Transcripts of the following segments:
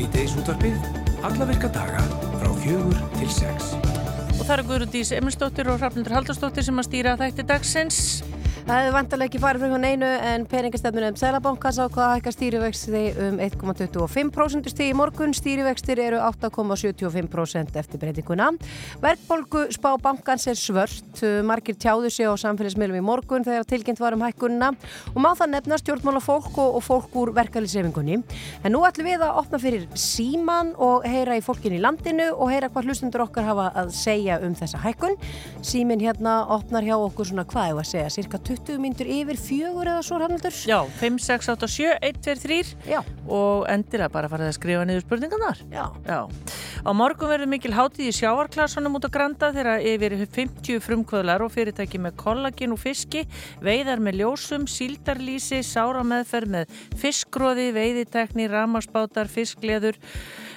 Svíteis útvarpið, alla virka daga frá fjögur til sex. Og það eru Guðrúdís Emilsdóttir og Hrafnundur Haldarsdóttir sem að stýra þætti dagsins. Það hefði vantarlega ekki farið fyrir hún einu en peningastefnunum Sælabankas á hvað hækkar stýrivexti um 1,25% stíð í morgun. Stýrivextir eru 8,75% eftir breytinguna. Verkbólgu spá bankans er svört. Margir tjáðu sig á samfélagsmiðlum í morgun þegar tilkynnt var um hækkununa og má það nefna stjórnmála fólk og, fólk úr verkeflisefingunni. En nú ætlum við að opna fyrir síman og heyra í fólkin í landinu og heyra hvað hlustundur okkar hafa að segja um þessa hækkun. Símin hérna opnar hjá okkur svona hvað ég var að segja, cirka 20 myndur yfir fjögur eða svo hannaldur? Já, 5, 6, 8, 7, 1, 2, 3 Já. og endilega bara farið að skrifa niður spurningarnar. Já. Já. Á morgun verður mikil hátíð í sjáarklasunum út á Granda þegar yfir 50 frumkvöðlar og fyrirtæki með kollagin og fiski, veiðar með ljósum, síldarlísi, sárameðferð með fiskgróði, veiðitekni, ramarsbátar, fiskleður.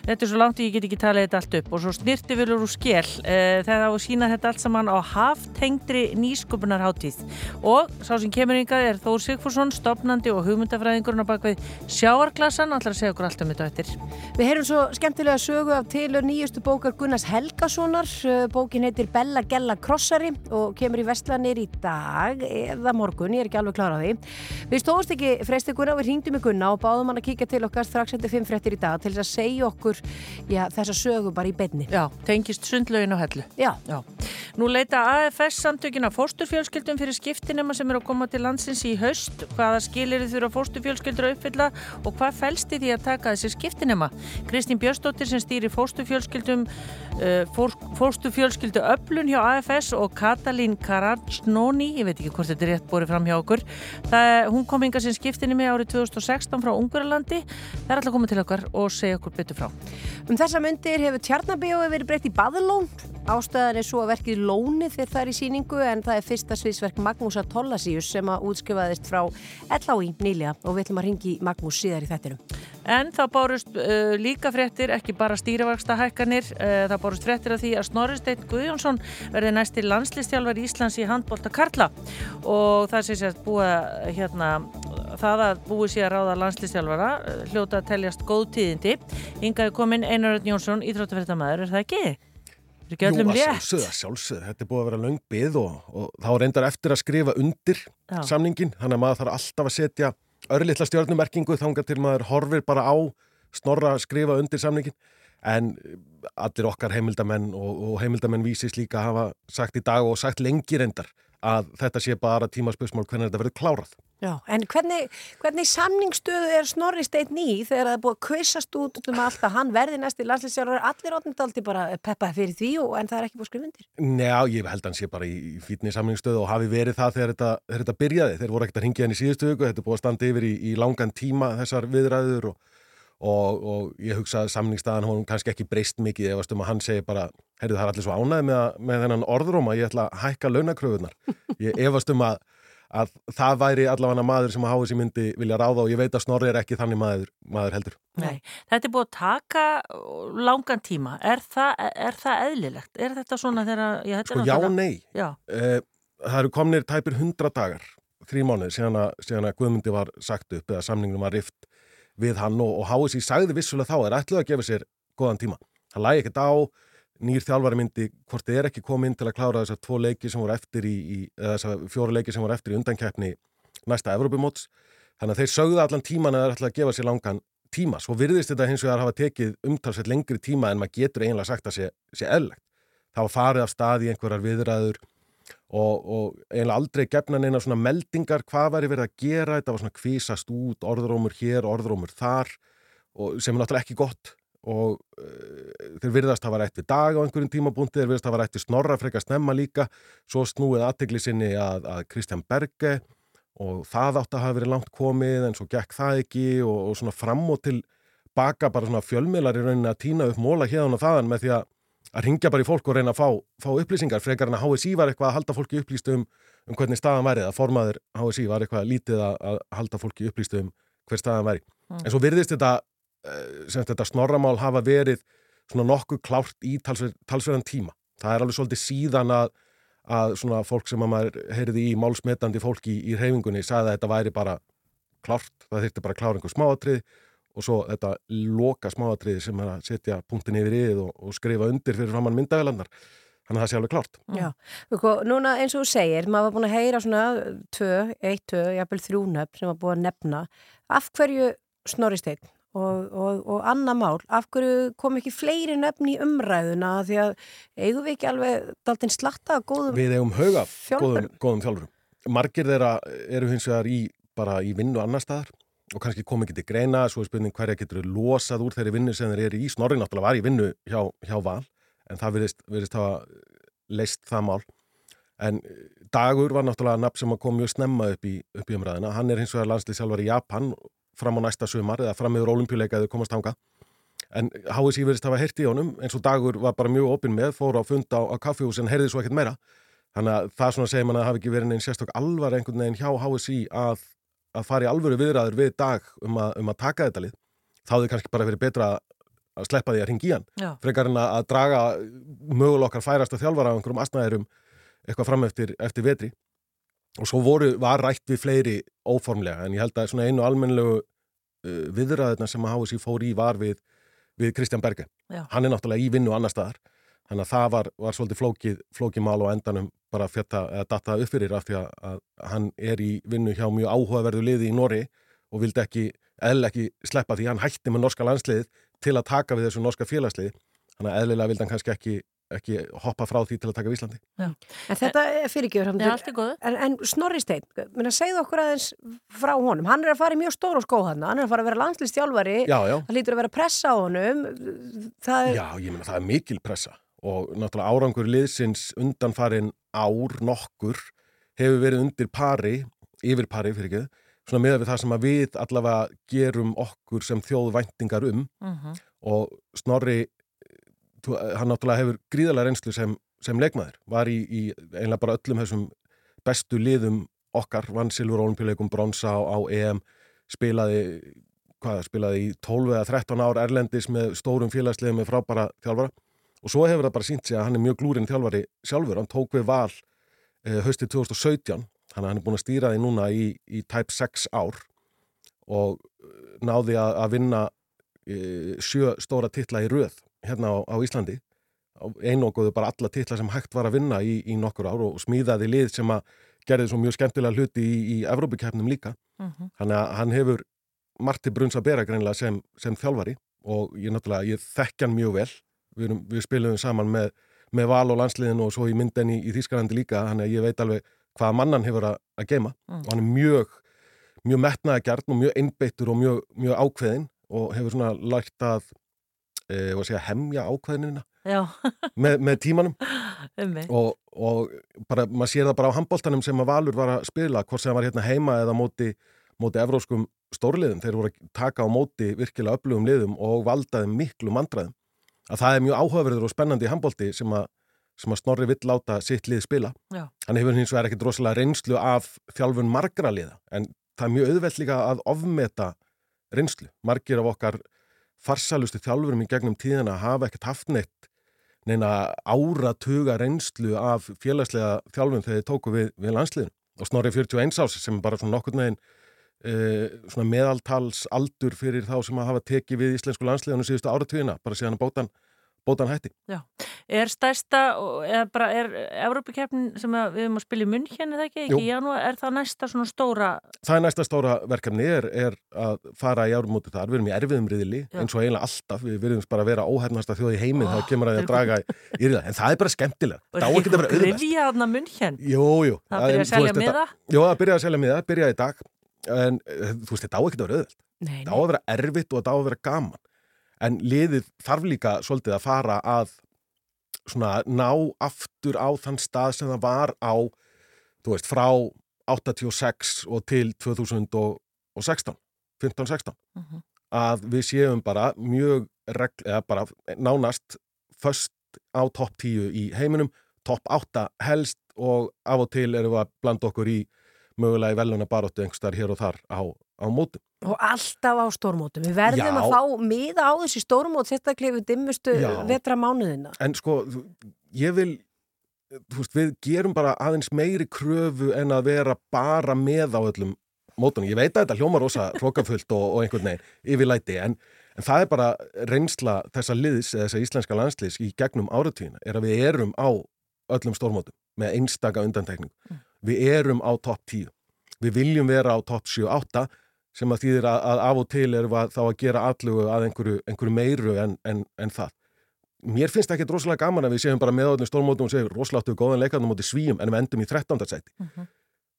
Þetta er svo langt ég get ekki talið þetta allt upp og svo snirtifilur úr skél eh, þegar það á að sína þetta allt saman á haftengdri nýsköpunarháttíð og sá sem kemur yngað er Þór Sigfússon, stopnandi og hugmyndafræðingurinn á bakvið sjáarklasan, allar að segja okkur allt um þetta eftir. Við heyrum svo skemmtilega sögu af tilur nýjustu bókar Gunnars Helgasonar. Bókin heitir Bella Gella Krossari og kemur í vestlanir í dag eða morgun, ég er ekki alveg klar á því. Við stóðumst ekki freysti Gunnar, við hringdum í Gunna og báðum hann að kíka til okkar strax eftir 5 fréttir í dag til þess að segja okkur já, þessa sögu bara í beinni. Já, tengist sundlaugin og hellu. Já. Já. Nú leita AFS samtökin af fósturfjölskyldum fyrir skiptinema sem eru að koma til landsins í haust. Hvaða skilir þurfa fósturfjölskyldur að uppfylla og hvað fælst í því að taka þessi skiptinema? Kristín Björnsdóttir sem stýri fósturfjölskyldum uh, fósturfjölskyldu öflun hjá AFS og Katalín Karajnóni, ég veit ekki hvort þetta er rétt borið fram hjá okkur. Það, hún kom inga sem skiptinemi árið 2016 frá Ungurlandi. Það er alltaf komið til okkar og segja okkur betur frá. Um þessa myndir hefur Tjarnabíói verið breytt í baðlón. Ástæðan er svo að verkið Lóni þegar það er í síningu en það er fyrsta sviðsverk Magnúsa Tollasíus sem að útskrifaðist frá LHI nýlega og við ætlum að ringi Magnús síðar í þettinum. En það bárust uh, líka fréttir, ekki bara stýrivarksta hækkanir, uh, það bárust fréttir af því að Snorri Steinn Guðjónsson verði næstir landslistjálfar Íslands í handbólta Karla og það sé sér búið hérna, það að búið sé að ráða landslistjálfara hljóta að teljast góð tíðindi. Yngaði komin Einar Jónsson, íþróttafréttamaður, er það ekki? Er ekki öllum Jú, að létt? sjálfsögðu, að sjálfsögðu, þetta er búið að vera löng byð og, og þá reyndar eftir að skrifa undir Já. samningin, þannig að maður þarf alltaf að setja örlittla stjórnumerkingu þangað til maður horfir bara á snorra að skrifa undir samningin en allir okkar heimildamenn og, og heimildamenn vísis líka hafa sagt í dag og sagt lengi reyndar að þetta sé bara tímaspöksmál hvernig þetta verður klárað. Já, en hvernig, hvernig samningsstöðu er Snorri Steinn í þegar það er búið að kvissast út um allt að hann verði næsti landslýsjálfur allir átnindaldi bara peppaði fyrir því og, en það er ekki búið skrifundir? Njá, ég held að hann sé bara í, í fítni samningsstöðu og hafi verið það þegar þetta, þegar þetta byrjaði. Þeir voru ekkert að ringja henni í síðustu viku, þetta er búið að standa yfir í, í langan tíma þessar viðræður og, og, og ég hugsa að samningsstaðan hún kannski ekki breyst mikið ef að hann segir bara, heyrðu það er allir svo ánæði með, með þennan orðrum að ég ætla að hækka launakröfunar. Ég efast um að að það væri allavega maður sem að háið sér myndi vilja ráða og ég veit að Snorri er ekki þannig maður, maður heldur. Nei, þetta er búið að taka langan tíma. Er það, er það eðlilegt? Er þetta svona þegar... Já, sko já nei. Já. Uh, það eru komnir tæpir hundra dagar, þrjí mánuð, síðan að, síðan að Guðmundi var sagt upp eða samningnum var rift við hann og, og háið sér sagði vissulega þá er ætluð að gefa sér góðan tíma. Það lægi ekkert á nýr þjálfari myndi hvort þið er ekki komið inn til að klára þessar tvo leiki sem voru eftir í, í þessar fjóru leiki sem voru eftir í undankeppni næsta Evrópumóts. Þannig að þeir sögðu allan tíman að það er alltaf að gefa sér langan tíma, svo virðist þetta hins vegar hafa tekið umtalsveit lengri tíma en maður getur eiginlega sagt að sé, sé eðlegt það var farið af stað í einhverjar viðræður og, og eiginlega aldrei gefna neina svona meldingar hvað væri verið að gera, þetta var svona kvísast út orðrómur hér, orðrómur þar og sem er náttúrulega ekki gott og uh, þeir virðast hafa rætt við dag á einhverjum tímabúndi, þeir virðast hafa rætt við snorra frekar snemma líka, svo snúið aðtegli sinni að, að Kristján Berge og það átt að hafa verið langt komið en svo gekk það ekki og, og svona fram og til baka bara svona fjölmiðlar í rauninni að týna upp móla hérna og þaðan með því að að ringja bara í fólk og reyna að fá, fá upplýsingar frekar en að HSI var eitthvað að halda fólki upplýst um, um hvernig staðan væri, að formaður HSI var eitthvað lítið að, að halda fólki upplýst um hver staðan væri. Mm. En svo virðist þetta sem þetta snorramál hafa verið svona nokkuð klárt í talsver, talsverðan tíma. Það er alveg svolítið síðan að, að svona fólk sem að maður heyrði í málsmetandi fólki í, reyfingunni sagði að þetta væri bara klárt, það þurfti bara einhver smáatrið og svo þetta loka smáatriði sem er að setja punktin yfir yfir og, og skrifa undir fyrir framann myndavelandar þannig að það sé alveg klárt. Já, sko, núna eins og þú segir maður var búin að heyra svona tvö, eitt, tvö, jafnvel þrjúnöfn sem var búin að nefna. Af hverju snorristeinn og, og, og annar mál, af hverju kom ekki fleiri nöfn í umræðuna því að eigum við ekki alveg daltinn slatta góðum Við eigum hauga góðum, góðum þjálfurum. Margir þeirra eru hins vegar í, bara í vinnu annar staðar og kannski kom ekki til greina, svo er spurning hverja getur losað úr þeirri vinnu sem þeir eru í. Snorri náttúrulega var í vinnu hjá, hjá Val, en það virðist, virðist hafa leist það mál. En eh, Dagur var náttúrulega nafn sem kom mjög snemma upp í, upp í umræðina. Hann er hins vegar landslýsjálfar í Japan fram á næsta sumar eða fram yfir olimpíuleika eða komast hanga. En HSI verðist hafa heyrt í honum eins og Dagur var bara mjög opinn með, fór á fund á, á kaffihús en heyrði svo ekkert meira. Þannig að það svona segir mann að hafi ekki verið neinn sérstök alvar einhvern veginn hjá HSI að, að fara í alvöru viðræður við dag um að, um að taka þetta lið. Þá hefði kannski bara verið betra að sleppa því að ringi í hann. Frekar en að, draga mögulega okkar færast að þjálfara á einhverjum astnæðurum eitthvað fram eftir, eftir vetri. Og svo voru, var rætt við fleiri óformlega en ég held að svona einu almennlegu uh, viðræðina sem að HSI fór í var við, við Kristján Berge. Já. Hann er náttúrulega í vinnu annar staðar. Þannig að það var, var svolítið flókið, flókið mál og endanum bara fjetta eða datta upp fyrir af því að, að hann er í vinnu hjá mjög áhugaverðu liði í Nóri og vildi ekki, eðl ekki sleppa því hann hætti með norska landsliðið til að taka við þessu norska félagsliði. Þannig að eðlilega vildi hann kannski ekki, ekki hoppa frá því til að taka Íslandi. En þetta er allt er góðu. En, en Snorri Steinn, segðu okkur aðeins frá honum, hann er að fara í mjög stóra skó hann, hann er að fara að vera landslistjálfari Já, já. það lítur að vera pressa á honum það er, Já, ég meina það er mikil pressa og náttúrulega árangur liðsins undanfarin ár nokkur hefur verið undir pari, yfir pari fyrir ekki, svona meða við það sem að við allavega gerum okkur sem þjóðvæntingar um Mhm. og Snorri, hann náttúrulega hefur gríðarlega reynslu sem, sem leikmaður, var í, í einlega bara öllum þessum bestu liðum okkar, vann Silfur Olimpíuleikum bronsa á, á EM, spilaði hvað, spilaði í 12 eða 13 ár Erlendis með stórum félagsliðum með frábæra þjálfara. Og svo hefur það bara sínt sig að hann er mjög glúrin þjálfari sjálfur, hann tók við val eh, haustið 2017 þannig að hann er búin að stýra því núna í, í tæp 6 ár og eh, náði að, að vinna e, sjö stóra titla í röð hérna á, á Íslandi einoguðu bara alla titla sem hægt var að vinna í, í nokkur ár og smíðaði lið sem að gerði svo mjög skemmtilega hluti í, í Evrópikeppnum líka Mhm. þannig að hann hefur Marti Bruns að bera greinlega sem, sem þjálfari og ég náttúrulega, ég þekki hann mjög vel við, erum, við spilum saman með, með val og landsliðinu og svo í myndin í, Þýskalandi líka þannig að ég veit alveg hvaða mannan hefur að, að geima Mm. og hann er mjög mjög metnaða gert og mjög einbeittur og mjög, mjög ákveðin og hefur svona lært að e, segja, hemja ákveðinina Já, með, með tímanum. Um og, og bara, maður sér það bara á handbóltanum sem að Valur var að spila, hvort sem hann var hérna heima eða móti, móti evróskum stórliðum, þeir voru að taka á móti virkilega öflugum liðum og valdaði miklu mandræðum, að það er mjög áhugaverður og spennandi handbólti sem að sem að Snorri vill láta sitt lið spila. Já. hann hefur hins vegar ekkit rosalega reynslu af þjálfun margra liða en það er mjög auðvelt líka að ofmeta reynslu, margir af okkar farsalustu þjálfurum í gegnum tíðina hafa ekkert haft neitt neina áratuga reynslu af félagslega þjálfum þegar þið tóku við, við landsliðin og Snorri 41 ás sem bara svona nokkur neginn uh, svona meðaltals aldur fyrir þá sem að hafa tekið við íslensku landsliðinu síðustu áratugina, bara síðan að bótan, bótan hætti. Er stærsta, eða bara er Evrópikeppnin sem við erum að spila í munn hérna það ekki, ekki í janúar, er það næsta svona stóra, Það er næsta stóra verkefni er, er að fara í árumóti þar, við erum í erfiðum riðili Já. eins og eiginlega alltaf, við verðum bara að vera óhefnasta þjóð í heiminn Ó, þegar kemur að því að þeir- draga í, riða, en það er bara skemmtilega, það er ekki? Jú, jú. Það byrja að selja miða? Jú, það byrja að selja miða, byrja í dag. En eh, þú veist, þetta á ekki að vera nei, þetta á að vera erfitt og þetta á að vera gaman en liðið þarf líka svolítið að fara að svona ná aftur á þann stað sem það var á þú veist, frá 86 og til 2016 15-16 Mhm. að við séum bara mjög regl, eða bara nánast föst á topp 10 í heiminum topp 8 helst og af og til erum við að blanda okkur í mögulega í veluna baróttu einhverstaðar hér og þar á, á mótum og alltaf á stórmótum við verðum Já. að fá miða á þessi stórmót sérstaklega við dimmustu Já. vetra mánuðina en sko, ég vil þú veist, við gerum bara aðeins meiri kröfu en að vera bara með á öllum mótunum. Ég veit að þetta hljómar rosa hrókafullt og, og einhvern veginn yfirlæti en, en það er bara reynsla þessa liðs eða þessa íslenska landsliðs í gegnum áratíðina er að við erum á öllum stórmótum með einstaka undantekning. Mm. Við erum á topp 10. Við viljum vera á topp 7-8 sem að þýðir að, að af og til við þá að gera allugu að einhverju, einhverju meiru en, en, en það. Mér finnst það ekki droslega gaman að við séum bara með öllum stórmótum og séum rosaláttu góðan leikarnum moti svíum en við endum í 13. sæti. Mm -hmm.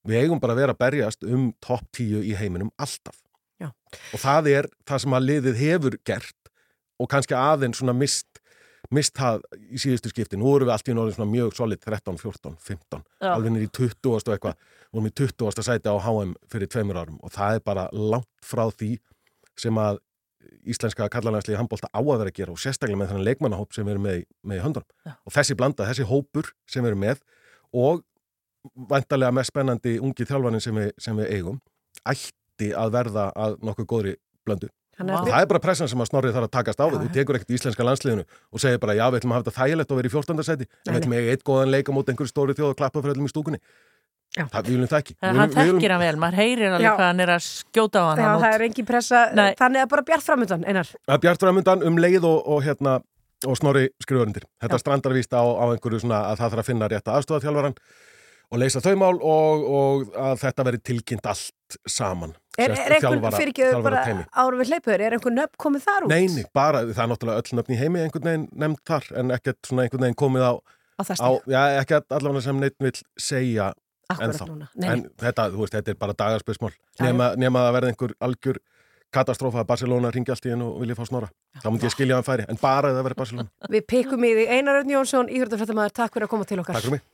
Við eigum bara að vera að berjast um topp 10 í heiminum alltaf. Já. Og það er það sem að liðið hefur gert og kannski aðeins svona mist mist það í síðustu skipti. Nú erum við allt í náttúrulega mjög solid 13, 14, 15 Já. alveg nýri 20 og eitthvað vorum í 20. sæti á HM fyrir tveimur árum og það er bara langt frá því sem að íslenska kallarlænsliði handbólta á að vera að gera og sérstaklega með þennan leikmannahóp sem við erum með, með í höndunum. Og þessi blanda, þessi hópur sem við erum með og vantarlega mest spennandi ungi þjálfanin sem, sem við eigum ætti að verða að nokkuð góðri blöndu. Og það er bara pressan sem að snorrið þarf að takast á við. Þú tekur ekkert íslenska landsliðinu og segir bara já, við ætlum að hafa þetta þægilegt og vera í 14. seti en við ætlum að eiga eitt góðan leika mot einhverju stóri þjóð og klappa fyrir öllum í stúkunni. Já. Það viljum það ekki. Það hann þekkir hann vel, maður heyrir alveg hvað hann er að skjóta á hann. Já, það er engin pressa, Nei. þannig að bara bjart framöndan, einar. Að bjart framöndan um leið og, og, hérna, og snorri skrifurundir. Þetta strandar víst á, á einhverju svona að það þarf að finna rétta aðstofaþjálfaran og leysa þau mál og, og að þetta veri tilkynnt allt saman. Er, er einhvern fyrir ekki bara árum við hleypur, er einhvern nöfn komið þar út? Neini, bara, það er náttúrulega öll nöfn í heimi einhvern veginn nefnd þar en ekkert svona einhvern veginn komið á, á, á já, ekkert allavega sem neitt vil segja en þá. En þetta, þú veist, þetta er bara dagarspöðsmál nema, nema að verða einhver algjör katastrófa að Barcelona ringi allt í hennu og vilja fá snora. Þá múndi ég skilja hann færi, en bara að það verði Barcelona. Við pikkum í því Einar Örn Jónsson, íhjörðarfrættamæður, takk fyrir að koma til okkar. Takk fyrir mig.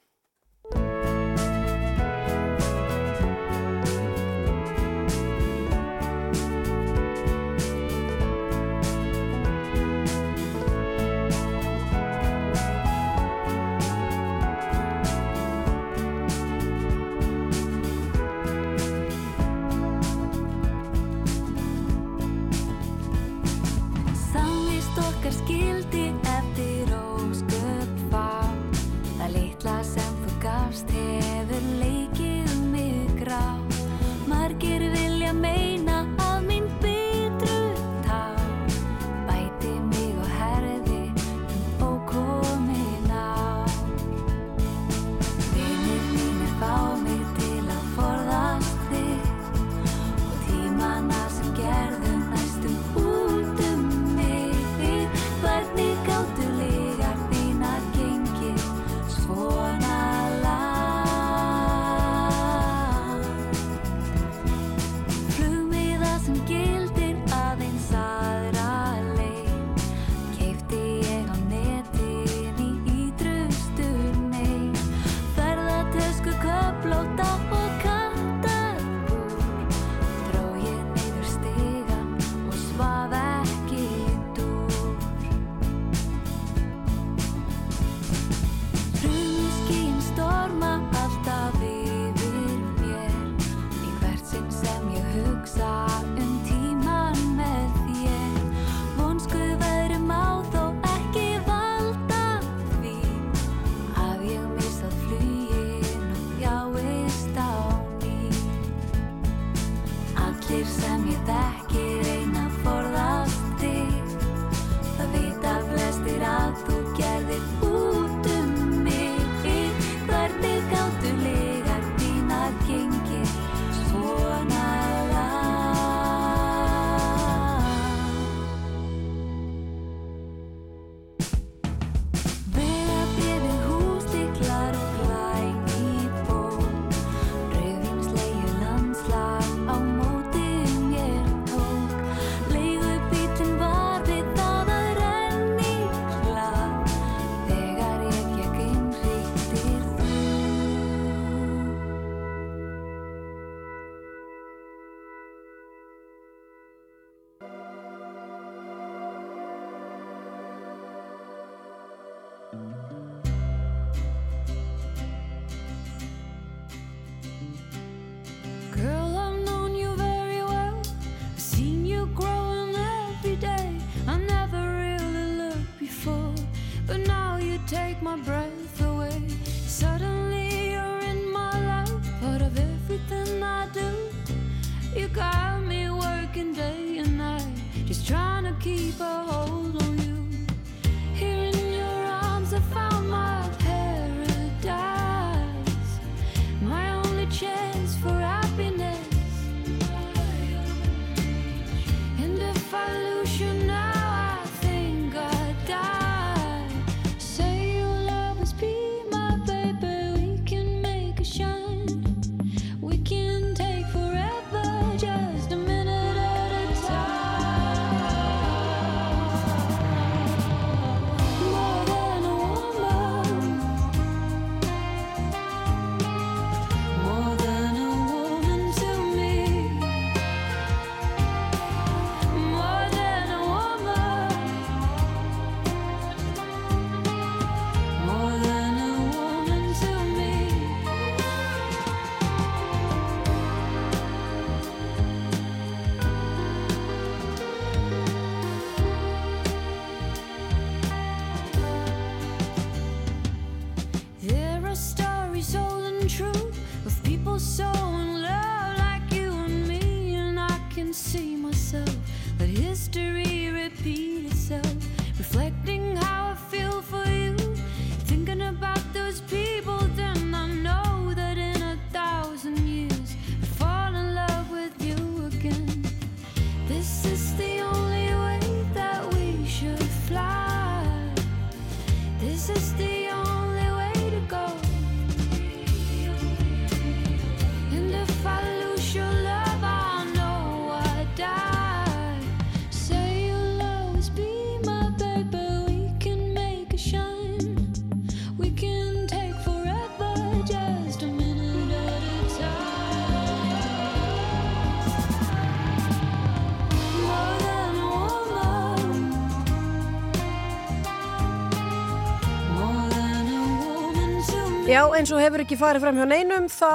Já, eins og hefur ekki farið fram hjá neinum þá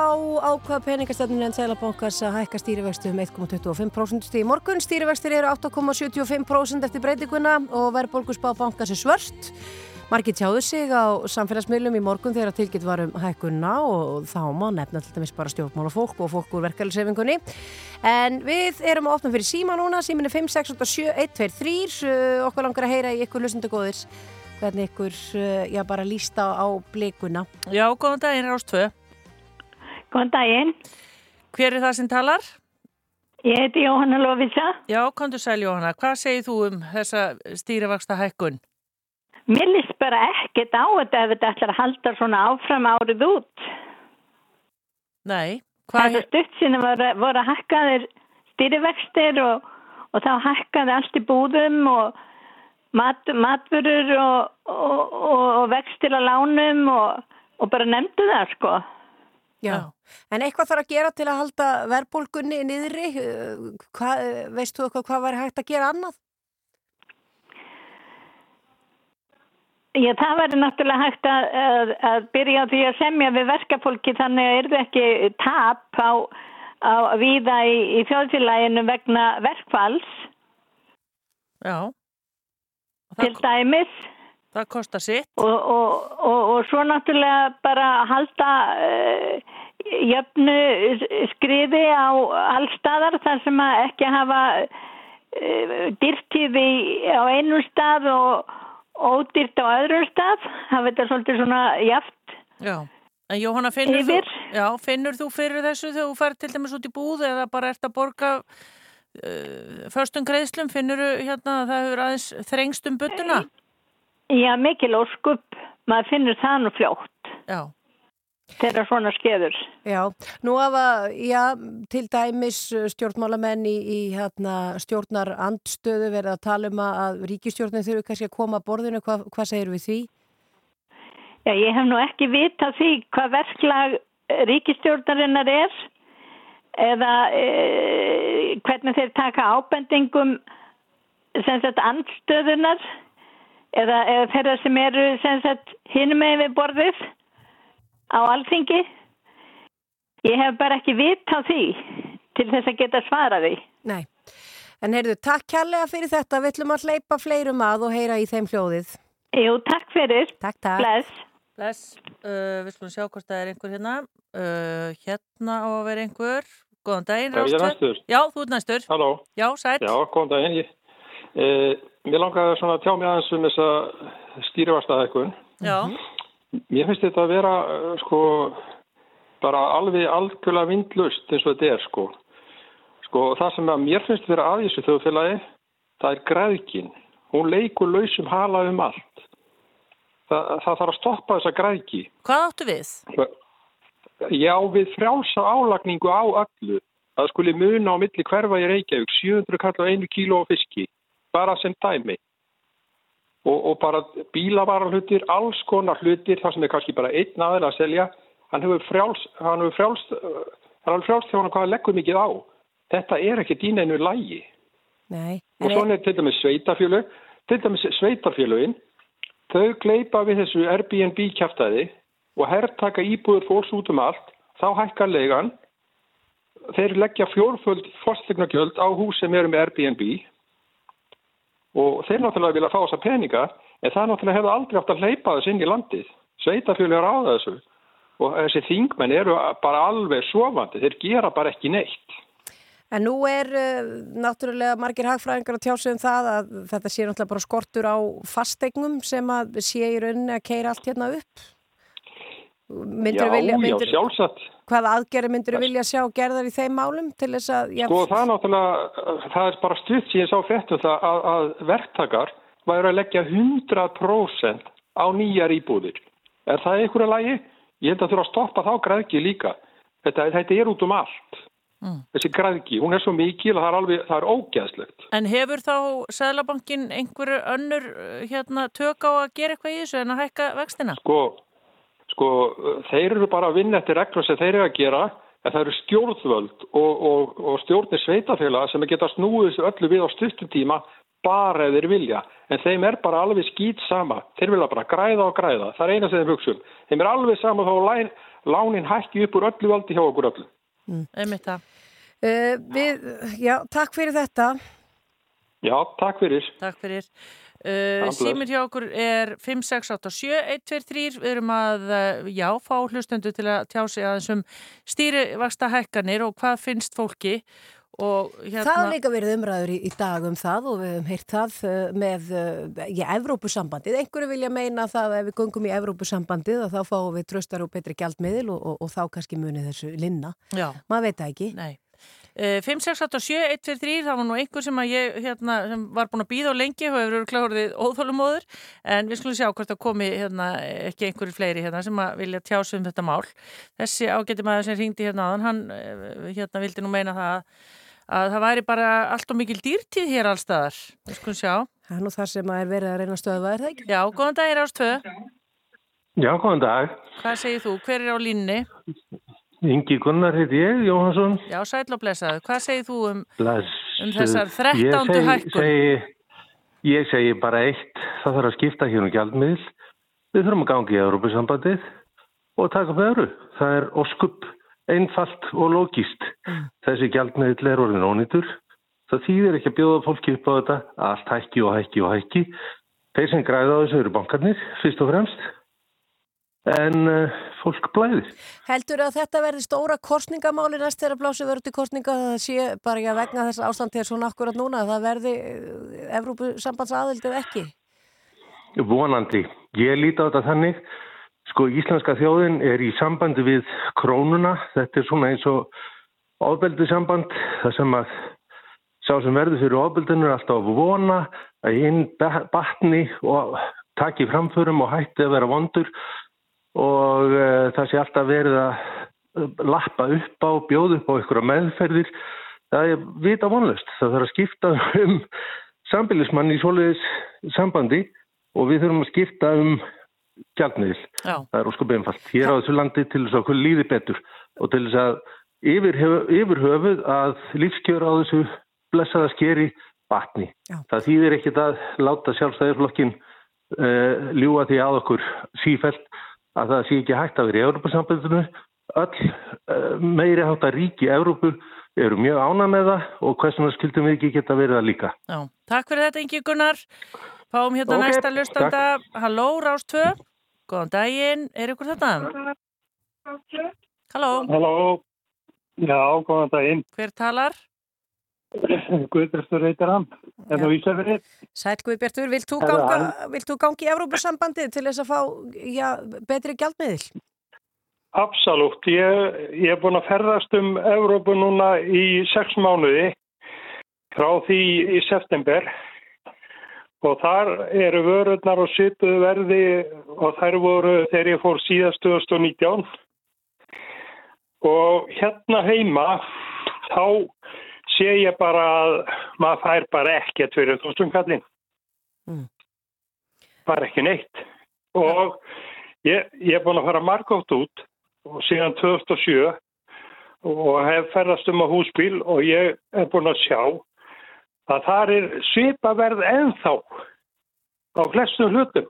ákvað peningastefnin en Sælabankars að hækka stýrivextu um 1,25% stíð í morgun. Stýrivextir eru 8,75% eftir breytinguna og verðbólgusbá bankars er svört. Markið tjáðu sig á samfélagsmiðlum í morgun þegar tilgitt var um hækkunna og þá má nefna til dæmis bara stjórnmála fólk og fólk úr verkefælisefingunni. En við erum að opna fyrir síma núna, símin er 5, 6, 8, 7, 1, 2, 3, okkur langar að heyra í ykkur lusundagóðis hvernig ykkur, uh, já bara lísta á blikuna. Já, góðan daginn, Rástvö. Góðan daginn. Hver er það sem talar? Ég heiti Jóhanna Lovisa. Já, kontur sæl Jóhanna. Hvað segir þú um þessa stýrivaksta hækkun? Mér líst bara ekkert á þetta ef þetta ætlar að halda svona áfram árið út. Nei. Það er stutt sinni voru, voru að hækkaðir stýrivextir og, og þá hækkaði allt í búðum og mat, matvörur og, og, og vextir á lánum og bara nefndu það sko. Já, en eitthvað þarf að gera til að halda verbulgunni niðri, Hva, veistu þú eitthvað hvað var hægt að gera annað? Já, það verður náttúrulega hægt að, að, að byrja á því að semja við verkafólki þannig að er það ekki tap á, á viða í, í þjóðfélaginu vegna verkfalls. Já. Til dæmis. Það kostar sitt. Og, og, og, og svo náttúrulega bara halda uh, jöfnu skriði á allstaðar þar sem að ekki hafa uh, dyrtíði á einu stað og ódýrt á öðrum stað það veit að svolítið svona jaft Já, en Jóhanna finnur þú, já, finnur þú fyrir þessu þegar þú fær til dæmis út í búð eða bara ert að borga förstum greiðslum, finnur þú hérna að það hefur aðeins þrengst um byttuna? Já, mikil óskupp maður finnur það nú fljótt Já Þeirra svona skeður. Já, nú hafa, já, til dæmis stjórnmálamenn í, í hérna, stjórnar andstöðu verið að tala um að ríkistjórnir þurfu kannski að koma að borðinu, Hva, hvað segir við því? Já, ég hef nú ekki vitað því hvað verklag ríkistjórnarinnar er eða e, hvernig þeir taka ábendingum sem sagt andstöðunar eða, eða þeirra sem eru sem sagt hinum með við borðið á alþingi. Ég hef bara ekki vitt á því til þess að geta svara því. Nei, en heyrðu, takk kærlega fyrir þetta. Við ætlum að hleypa fleirum að og heyra í þeim hljóðið. Jú, takk fyrir. Takk, takk. Bless. Bless. Uh, við skulum sjá hvort það er einhver hérna. Uh, hérna á að vera einhver. Góðan daginn, Rástu. Er ég næstur? Já, þú ert næstur. Halló. Já, sæl. Já, góðan daginn. Ég, eh, mér langaði svona að tjá mig aðeins um þessa stýrivarstaðækun. Já. Mér finnst þetta að vera sko bara alveg algjörlega vindlust eins og þetta er sko. Sko það sem að mér finnst vera aðísu þjóðfélagi það er græðkin. Hún leikur lausum hala um allt. Það, það þarf að stoppa þessa græðki. Hvað áttu við? Já við frjálsa álagningu á öllu. Það skuli muna á milli hverfa í Reykjavík 700 kall á einu kíló á fiski. Bara sem dæmi og, og bara bílavarahlutir, alls konar hlutir, það sem er kannski bara einn aðeins að selja, hann hefur frjálst, hann hefur frjálst, hann hefur frjálst þjóna hvað leggur mikið á. Þetta er ekki dýna einu lægi. Nei. Og svona er til dæmis sveitafjölu, til dæmis sveitafjöluinn, þau gleipa við þessu Airbnb kæftæði og herrtaka íbúður fólks út um allt, þá hækkar legan, þeir leggja fjórföld fórstegnagjöld á hús sem eru með Airbnb og þeir náttúrulega vilja fá þessa peninga en það náttúrulega hefur aldrei átt að hleypa þess inn í landið. Sveitafjölu er á þessu og þessi þingmenn eru bara alveg sofandi, þeir gera bara ekki neitt. En nú er uh, náttúrulega margir hagfræðingar að tjása um það að þetta sé náttúrulega bara skortur á fasteignum sem að sé í rauninni að keira allt hérna upp. Myndir já, vilja, myndir, já, sjálfsagt. Hvaða aðgerri myndir þú vilja sjá gerðar í þeim málum til þess að... Já, sko það er náttúrulega, það er bara stutt sem ég sá fettum það að, að verktakar væri að leggja 100% á nýjar íbúðir. Er það einhverja lagi? Ég held að þú eru að stoppa þá græðki líka. Þetta, þetta er út um allt. Mm. Þessi græðki, hún er svo mikil að það er, alveg, það er ógeðslegt. En hefur þá Sæðlabankin einhverju önnur hérna, tök á að gera eitthvað í þessu en að hækka vextina? Sko, sko, þeir eru bara að vinna eftir reglum sem þeir eru að gera en það eru stjórnvöld og, og, og stjórnir sveitafélag sem geta snúið öllu við á stuttum tíma bara ef þeir vilja. en þeim er bara alveg skýt sama. Þeir vilja bara græða og græða. Það er eina sem þeim hugsa um. Þeim er alveg sama þá læn, lánin hækki upp úr öllu valdi hjá okkur öllu. Mm. Einmitt það. Uh, við, já, takk fyrir þetta. Já, takk fyrir. Takk fyrir. Uh, Símir hjá okkur er 5687123 við erum að, uh, já, fá hlustundu til að tjá sig aðeins um stýrivaksta hækkanir og hvað finnst fólki Hérna... Það har líka verið umræður í, í dag um það og við hefum heyrt það uh, með uh, í Evrópusambandið. Einhverju vilja meina það að ef við gungum í Evrópusambandið þá fáum við tröstar og betri gjaldmiðil og, og, og þá kannski munið þessu linna. Já. Maður veit það ekki. Nei. 5687123, uh, það var nú einhver sem, ég, hérna, sem var búin að býða á lengi og hefur verið kláðið óþólumóður en við skulum sjá hvort það komi hérna, ekki einhverju fleiri hérna, sem vilja tjása um þetta mál. Þessi ágætti maður sem ringdi hérna aðan, hann uh, hérna, vildi nú meina það að að það væri bara allt og mikil dýrtíð hér allstaðar. Við skulum sjá. Það er nú það sem er verið að reyna stöða, er það ekki? Já, góðan dag er ástöðu. Já, góðan dag. Hvað segir þú? Hver er á línni? Ingi Gunnar heiti ég, Jóhansson. Já, sæl og blessaðu. Hvað segir þú um, um þessar þrettándu hækkun? Segi, ég segi bara eitt. Það þarf að skipta hér um gjaldmiðl. Við þurfum að gangi í Európa-sambandið og taka upp öðru. Það er oskupp einfalt og logíst. Mm. Þessi gjaldmiðl er orðin ónýtur. Það þýðir ekki að bjóða fólki upp á þetta. Allt hækki og hækki og hækki. Þeir sem græða á þessu eru bankarnir, fyrst og fremst. En uh, fólk blæðir. Heldur að þetta verði stóra korsningamáli næst þegar blásið verður til korsninga það sé bara ekki að vegna þess ástand hér svona akkurat núna að það verði uh, Evrópusambands aðildið ekki? Vonandi. Ég líti á þetta þannig Sko íslenska þjóðin er í sambandi við krónuna. Þetta er svona eins og ofbeldi samband þar sem að sá sem verður fyrir ofbeldinu er alltaf vona að hinn batni og taki framförum og hætti að vera vondur og uh, það sé alltaf verið að e, lappa upp á, bjóð upp á ykkur meðferðir. Það er vita vonlust. Það þarf að skipta um sambilismann í svoleiðis sambandi og við þurfum að skipta um gjaldmiðil. Það er óskapið einfalt. Hér á þessu landi til þess að hverju líði betur og til þess að yfir, yfir höfuð að lífskjöra á þessu blessaða skeri vatni. Já. Það þýðir ekkit að láta sjálfstæðirflokkin uh, ljúa því að okkur sífælt að það sé ekki hægt að vera í Európa-sambandinu. Öll uh, meiri hátt að ríki Európu eru mjög ána með það og hversuna skildum við ekki geta verið að líka. Já. Takk fyrir þetta, Ingi Gunnar. Fáum hérna okay, næsta lustanda. Halló, Rástvö. Góðan daginn. Er ykkur þetta? Halló. Halló. Já, góðan daginn. Hver talar? Guðbjörnstur reytir hann. Er það vísefrið? Sæl Guðbjörnstur, vilt þú ganga, vilt þú gangi í Evrópussambandi til þess að fá já, betri gjaldmiðil? Absolutt. Ég, ég er búin að ferðast um Evrópu núna í sex mánuði frá því í september og þar eru vörurnar og sýtuðu verði og þær voru þegar ég fór síðast 2019 og hérna heima þá sé ég bara að maður fær bara ekkert fyrir þústumkallin mm. bara ekki neitt og ég, ég er búin að fara margótt út og síðan 2007 og hef ferðast um á húsbíl og ég er búin að sjá að það er svipaverð ennþá á flestum hlutum.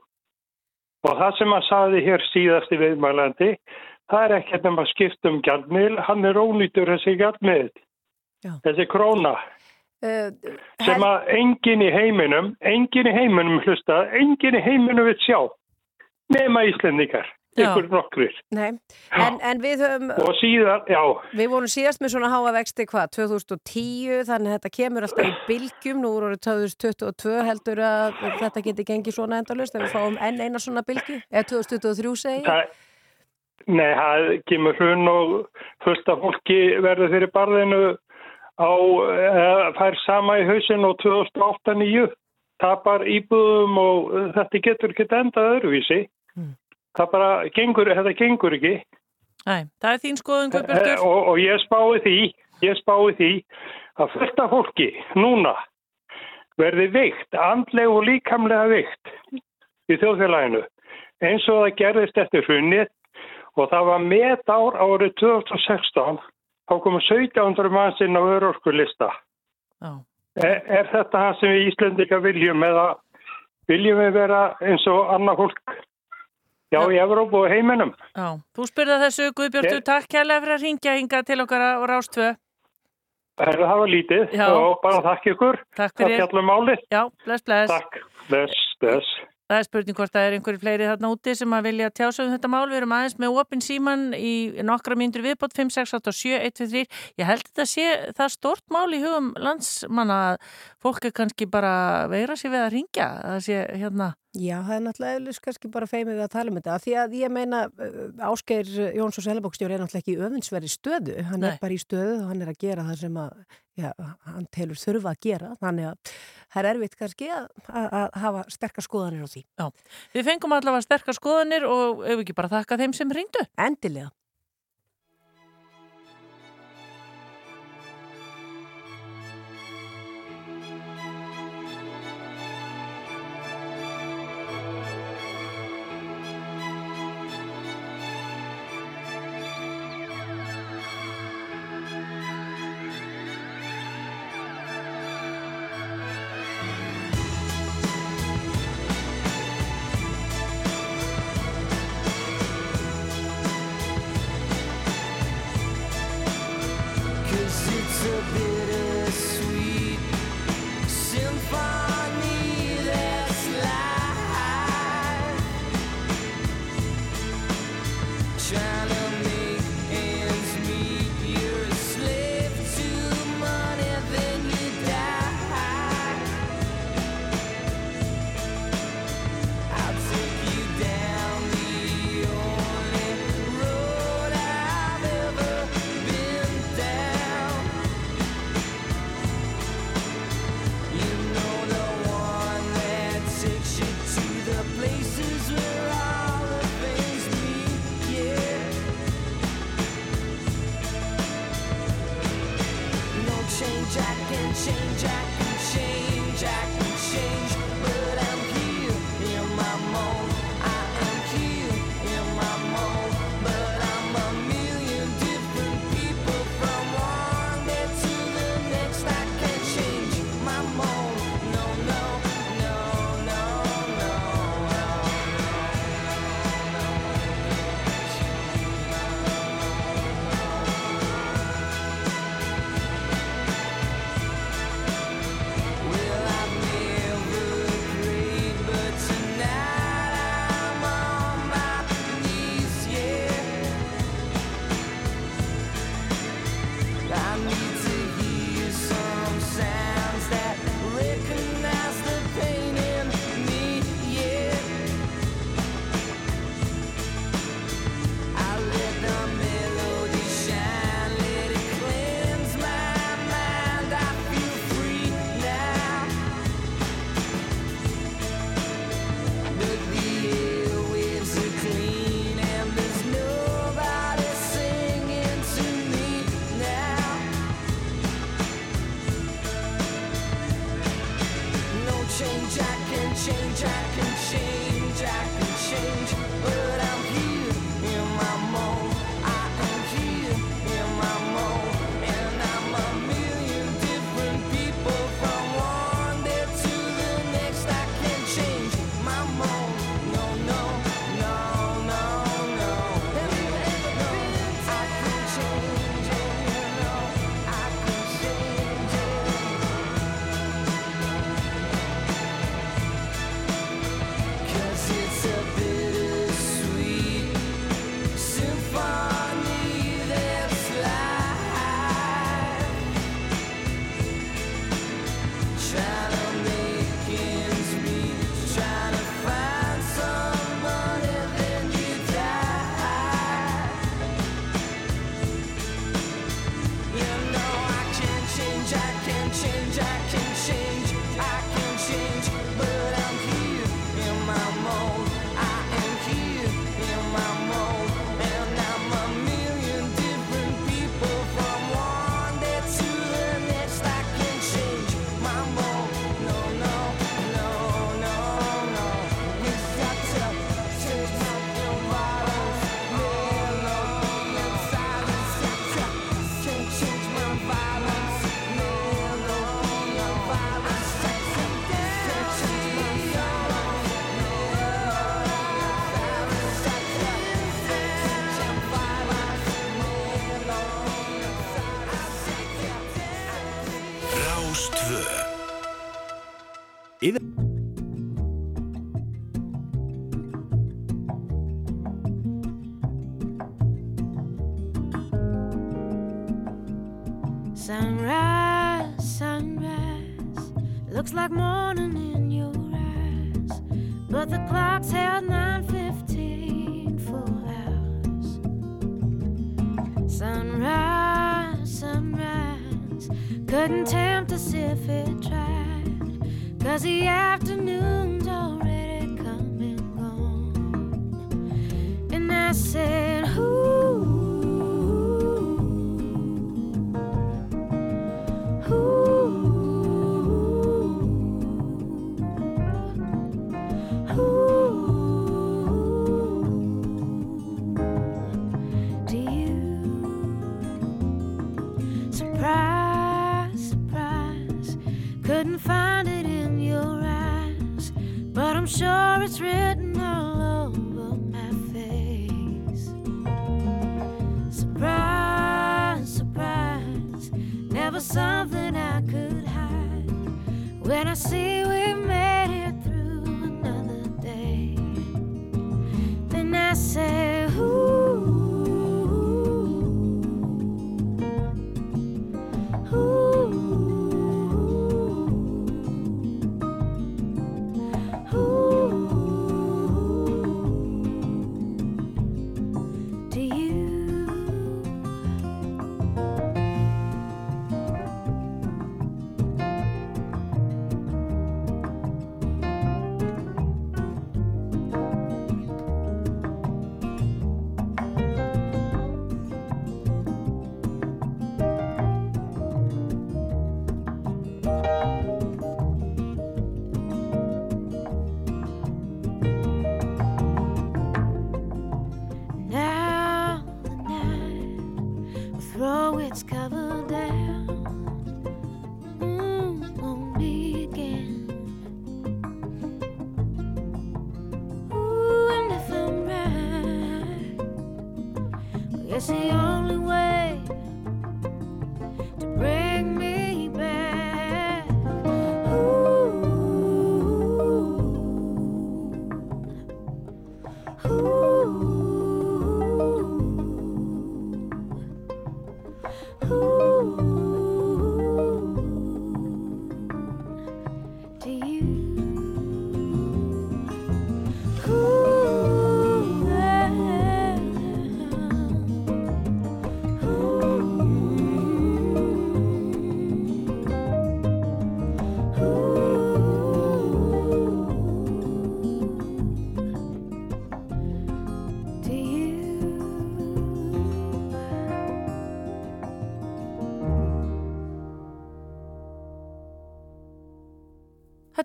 Og það sem að saði hér síðast í viðmælandi, það er ekkert nema að skipta um gjaldmiðl, hann er ónýtur þessi gjaldmiðl, þessi króna. Uh, sem að engin í heiminum, engin í heiminum hlusta, engin í heiminum vil sjá, nema Íslendikar ykkur nokkrir. Nei, en, en við höfum... Og síðan, já. Við vorum síðast með svona háa vexti hvað, 2010, þannig að þetta kemur alltaf í bylgjum, nú voru 2022 heldur að þetta geti gengið svona endalust, ef við fáum enn eina svona bylgju, eða 2023 segi. Það, nei, það kemur hrun og fullt af fólki verður fyrir barðinu á, eða fær sama í hausin og 2008-2009 tapar íbúðum og þetta getur ekki endað öðruvísi það bara gengur, þetta gengur ekki. Nei, það er þín skoðun, Guðbjörgur. Eh, og, og ég spái því, ég spái því að fyrsta fólki núna verði veikt, andleg og líkamlega veikt í þjóðfélaginu eins og það gerðist eftir hrunnið og það var met ár árið 2016 þá komum 1700 mannsinn á örorkulista. Er, er þetta það sem við Íslandika viljum eða Viljum við vera eins og annað fólk já, í Evrópu og heiminum? Já, þú spurða þessu Guðbjörn, takk kærlega fyrir að ringja hinga til okkar á Rástvö. Það var lítið Já. og bara takk ykkur. Takk fyrir. Það fjallum málið. Já, bless, bless. Takk, bless, bless. Það er spurning hvort það er einhverju fleiri þarna úti sem að vilja tjása um þetta mál. Við erum aðeins með opin síman í nokkra myndur viðbót 5, 6, 8 og 7, 1, 2, 3. Ég held þetta sé það stort mál í hugum landsmanna að fólk er kannski bara veira sér við að ringja. Það sé hérna... Já, það er náttúrulega eðlust kannski bara feimið að tala um þetta. Því að ég meina Ásgeir Jóns og Selabókstjóri er náttúrulega ekki öfinsverði stöðu. Hann Nei. er bara í stöðu og hann er að gera það sem að, já, hann telur þurfa að gera. Þannig að það er erfitt kannski að, að, að hafa sterkar skoðanir á því. Já, við fengum allavega sterkar skoðanir og ekki bara þakka þeim sem ringdu. Endilega.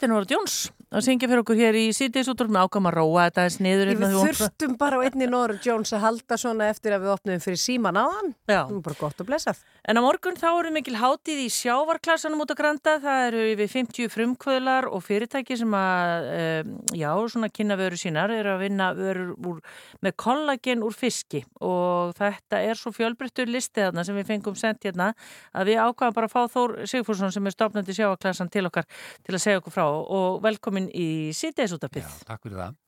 Þetta er Nóra Jóns að syngja fyrir okkur hér í síðdeis út með ákvæm að róa þetta eins niður hérna Við þurftum bara á einni Nóra Jones að halda svona eftir að við opnum fyrir síman á hann. Nú er bara gott og blessað. En á morgun þá eru mikil hátíð í sjávarklassanum út á Granda. Það eru yfir 50 frumkvöðlar og fyrirtæki sem að, um, já, svona kynna vöru sínar, eru að vinna vörur úr, með kollagen úr fiski og þetta er svo fjölbreyttur listi þarna sem við fengum sendt hérna að við ákvaðum bara að fá Þór Sigfússon velkomin í síðdeisútapið. Takk fyrir það.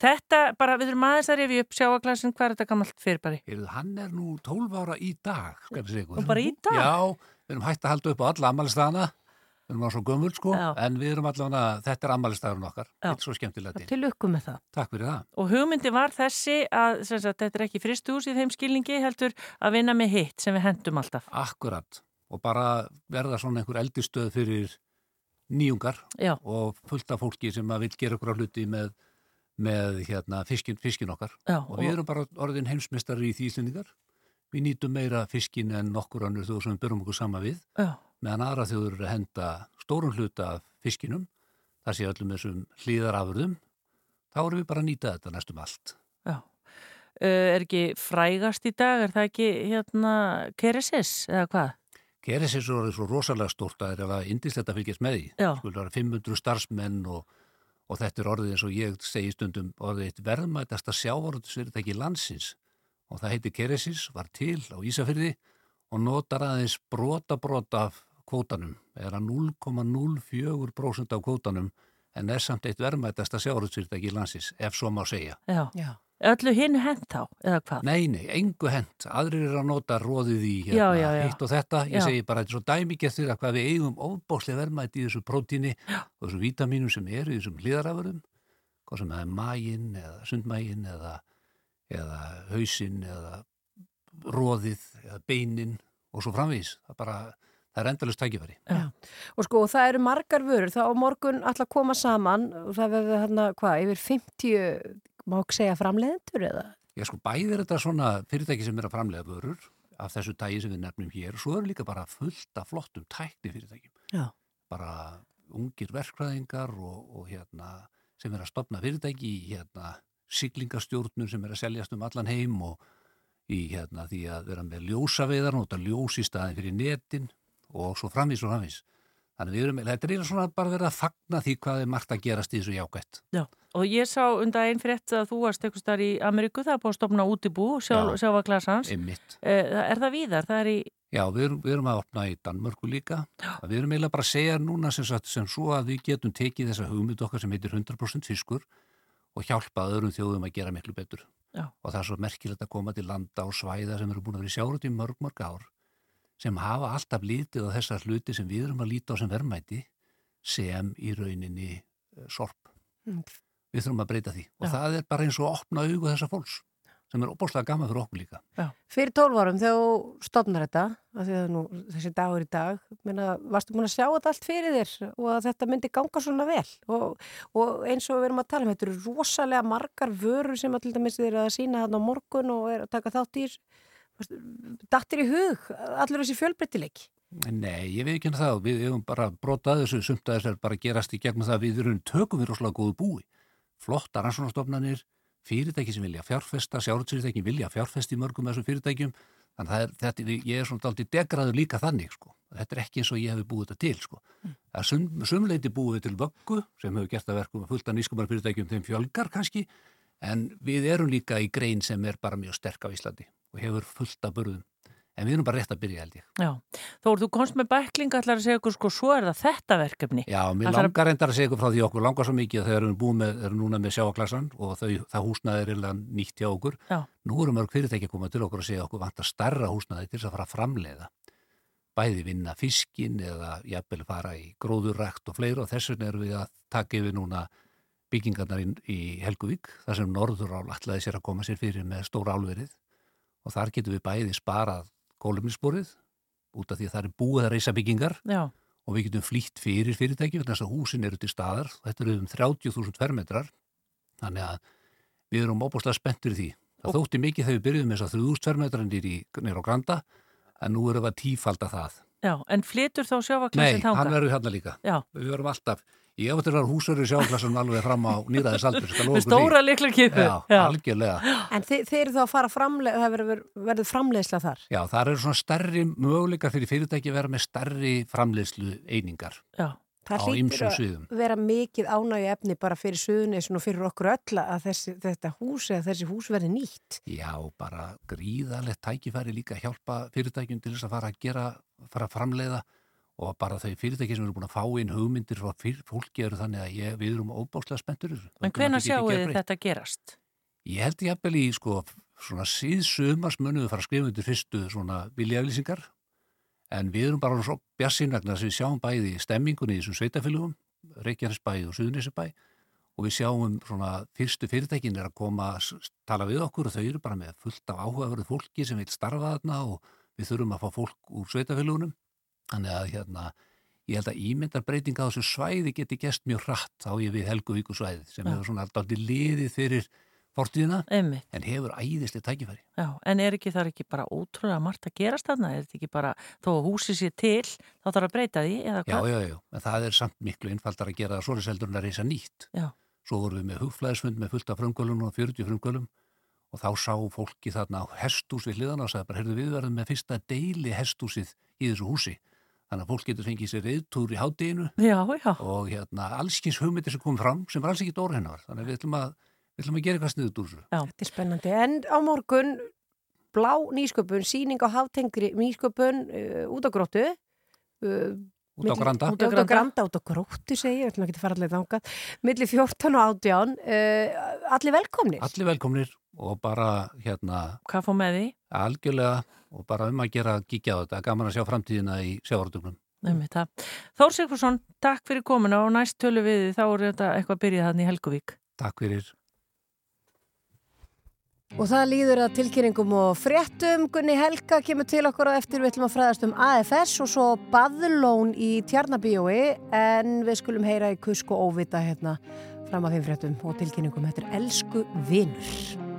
Þetta bara, við þurfum aðeins að rifja upp sjávarklassin, hvað er þetta gammalt fyrirbæri? Heyrðu, hann er nú 12 ára í dag, segja ykkur. Og bara í dag? Já, við erum hægt að halda upp á alla ammælistagana, við erum á svo gömul sko, Já. en við erum allavega, þetta er ammælistagurinn okkar, Já. þetta er svo skemmtilega til. Til lukku með það. Takk fyrir það. Og hugmyndi var þessi að sagt, þetta er ekki fristús í þeim skilningi heldur að vinna með hitt sem við hendum alltaf. Akkurat, og bara verða svona einhver eldistöð fyrir nýjungar Já. og fullt af fólki sem að vil gera okkur á hluti með, með hérna, fiskin, fiskin okkar. Já, og við erum bara orðin heimsmeistari í því íslendingar. Við nýtum meira fiskin en nokkur annur þjóður sem við byrjum okkur sama við. Já. meðan aðra þjóður eru að henda stórun hluta af fiskinum, það sé öllum þessum hlýðarafurðum, þá erum við bara að nýta þetta næstum allt. Já. Uh, er ekki frægast í dag, er það ekki hérna Keresis eða hvað? Keresis er orðið svo rosalega stórt að það er alveg indislegt að fylgjast með því. Skulle vera 500 starfsmenn og, og þetta er orðið eins og ég segi stundum orðið eitt verðmætasta sjávarútusfyrirtæki landsins og það heiti Keresis, var til á Ísafyrði og notar aðeins brota brota af kvótanum er að 0,04% af kvótanum en er samt eitt verðmættasta sjávarútsfyrirtæki í landsins, ef svo má segja. Já. Já. Öllu hinn hent þá, eða hvað? Nei, nei, engu hent. Aðrir eru að nota róðið í hérna, Já, já, já. hitt og þetta. Ég Já. segi bara, þetta er svo dæmikið þeirra hvað við eigum óbáslega verðmætti í þessu prótíni og þessu vítamínum sem eru í þessum hlýðaraförum, hvað sem það er maginn eða sundmaginn eða, eða hausinn eða róðið eða beinin og svo framvís. Það er bara, það er endalust tækifæri. Já. Og sko, það eru margar vörur, þá á morgun alltaf koma saman og það verður hérna, hvað, yfir 50, má ekki segja framleiðendur eða? Já, sko, bæði er þetta svona fyrirtæki sem er að framlega vörur af þessu tægi sem við nefnum hér og svo eru líka bara fullt af flottum tækni fyrirtækjum. Já. Bara ungir verkfræðingar og, og hérna sem er að stopna fyrirtæki í hérna siglingastjórnum sem er að seljast um allan heim og í hérna því að vera með ljósaveiðar, nota ljós í staðin fyrir netin og svo framvís og framvís. Þannig við erum, þetta er eiginlega svona bara verið að fagna því hvað er margt að gerast í þessu jákvætt. Já, og ég sá undan einn frétt að þú varst eitthvað starf í Ameríku, það er búið að stopna útibú, sjálf, Já. sjávaklassans. Einmitt. Er það víðar? Það er í, Já, við erum, við erum að opna í Danmörku líka. Við erum eiginlega bara að segja núna sem, sagt, sem svo að við getum tekið þessa hugmynd okkar sem heitir 100% fiskur og hjálpa öðrum þjóðum að gera miklu betur. Já. Og það er svo merkilegt að koma til landa og svæða sem eru búin að vera í sjárat í mörg, mörg ár sem hafa alltaf lítið á þessar hluti sem við erum að líta á sem verðmæti sem í rauninni eh, sorp. Mm. Við þurfum að breyta því. Og Já. það er bara eins og að opna augu þessa fólks sem er opbáslega gaman fyrir okkur líka. Fyrir 12 árum þegar þú stopnar þetta, nú, þessi dagur í dag, meina, varstu búin að sjá þetta allt fyrir þér og að þetta myndi ganga svona vel og, og eins og við erum að tala um, þetta eru rosalega margar vörur sem að til dæmis eru að sína þarna á morgun og er að taka þátt í, dattir í hug, allur þessi fjölbreytileik. Nei, ég veit ekki um það. Við hefum bara brotað þessu sumt að þess er bara gerast í gegnum það að við erum tökum við rosalega góðu búi. Flotta rannsónastofnanir, fyrirtæki sem vilja fjárfesta, sjárhaldsfyrirtæki vilja fjárfesta í mörgum þessum fyrirtækjum. Þannig að er, þetta, ég er svona aldrei degraður líka þannig, sko. Þetta er ekki eins og ég hefði búið þetta til, sko. Það er sum, sumleiti búið til vöggu sem hefur gert að verkum fullt af nýskumar fyrirtækjum þeim fjölgar kannski, en við erum líka í grein sem er bara mjög sterk á Íslandi og hefur fullt af börðum. En við erum bara rétt að byrja, held ég. já. Þó þú komst með bæklinga allar að segja okkur, sko, svo er það þetta verkefni. Já, mér Ætlar langar reyndar að segja ykkur frá því okkur langar svo mikið að þegar við erum búin með, erum núna með sjáaklassan og þau, það húsnaði er illa nýtt hjá okkur. Já. Nú eru mörg fyrirtæki að koma til okkur að segja okkur vantar starra húsnaði til þess að fara að framleiða. Bæði vinna fiskin eða jafnvel fara í gróðurrækt og fleira og þess vegna erum við að taka yfir núna byggingarnar í, í Helguvík þar sem Norðurál ætlaði sér að koma sér fyrir með stóra álverið og þar getum við bæði sparað kólumnissporið út af því að það er búið að reysa byggingar. Já, og við getum flýtt fyrir fyrirtæki þess að húsin eru til staðar. Þetta eru um 30.000 fermetrar. Þannig að við erum óbúslega spenntur í því. Það þótti mikið þegar við byrjuðum þess að 3000 fermetrar nýr á Granda en nú erum við að tífalda það. Já, en flytur þá Nei, sjávaklasin þanga? hann verður hérna líka. Já. við verum alltaf, ég hef að vera húsverður sjáklassum alveg fram á nýraðis aldur Með stóra likla kipu. Já, Já. algjörlega En þið, þið eru þá að fara framleið, það verður, verður framleiðsla þar. Já, það eru svona stærri möguleikar fyrir fyrirtæki að vera með stærri framleiðslu einingar Já. Það hlýtur að sviðum. vera mikið ánægju efni bara fyrir suðunis og fyrir okkur öll að þessi, þetta hús eða þessi hús verði nýtt. Já, bara gríðalegt tækifæri líka að hjálpa fyrirtækjum til þess að fara að gera, fara að framleiða og bara þau fyrirtæki sem eru búin að fá inn hugmyndir frá fólki eru þannig að ég, við erum óbáslega spenntur. En getum sjáu þið þetta gerast? Ég held ég jafnvel í sko svona síðsumars munum við fara að skrifa undir fyrstu svona viljaflýsingar en við erum bara svo þess að við sjáum bæði stemmingunni í þessum sveitafélugum, Reykjanesbæ og Suðunisebæ og við sjáum svona fyrstu fyrirtækin er að koma að tala við okkur og þau eru bara með fullt af áhugaverðu fólki sem vil starfa þarna og við þurfum að fá fólk úr sveitafélugunum þannig að hérna ég held að ímyndarbreytinga á þessu svæði geti gest mjög hratt á ég við Helguvíku svæði sem Já. hefur svona alltaf liðið fyrir fortíðina Einmitt. en hefur æðislega tækifæri. Já, en er ekki þar ekki bara ótrúlega margt að gerast þarna? Er þetta ekki bara, þó að húsi sé til, þá þarf að breyta því, eða Já, hvað? já, já, en það er samt miklu einfaldar að gera það svoleiðseldur en að reysa nýtt. Já. Svo vorum við með hugflæðisfund með fullt af frumkvölum og 40 frumkvölum og þá sá fólki þarna hestús við hliðana og sagði bara, heyrðu við verðum með fyrsta deili hestúsið í þessu húsi. Þannig að fólk getur fengið sér reyðtúr í hátteginu og hérna allskins hugmyndir sem kom fram sem var alls ekki dórhennar. Þannig að við ætlum að, við ætlum að gera eitthvað sniðut úr þessu. Já. Þetta er spennandi. En á morgun, blá nýsköpun, síning á haftengri nýsköpun uh, út á gróttu. Uh, út á Granda. Út á Granda, út á Gróttu segi ég, við ætlum ekki að fara allir þangað. Milli 14 og 18, uh, allir velkomnir. Allir velkomnir og bara hérna Hvað fór með því? algjörlega og bara um að gera kíkja á þetta, gaman að sjá framtíðina í sjávardugnum. Það. Þór Sigfússon, takk fyrir komuna og næst tölu við þá er þetta eitthvað að byrja þannig í Helguvík. Takk fyrir. Og það líður að tilkynningum og fréttum. Gunni Helga kemur til okkur á eftir við ætlum að fræðast um AFS og svo Baðlón í Tjarnabíói en við skulum heyra í kusk og óvita hérna fram að þeim fréttum og tilkynningum. Þetta er Elsku Vinur.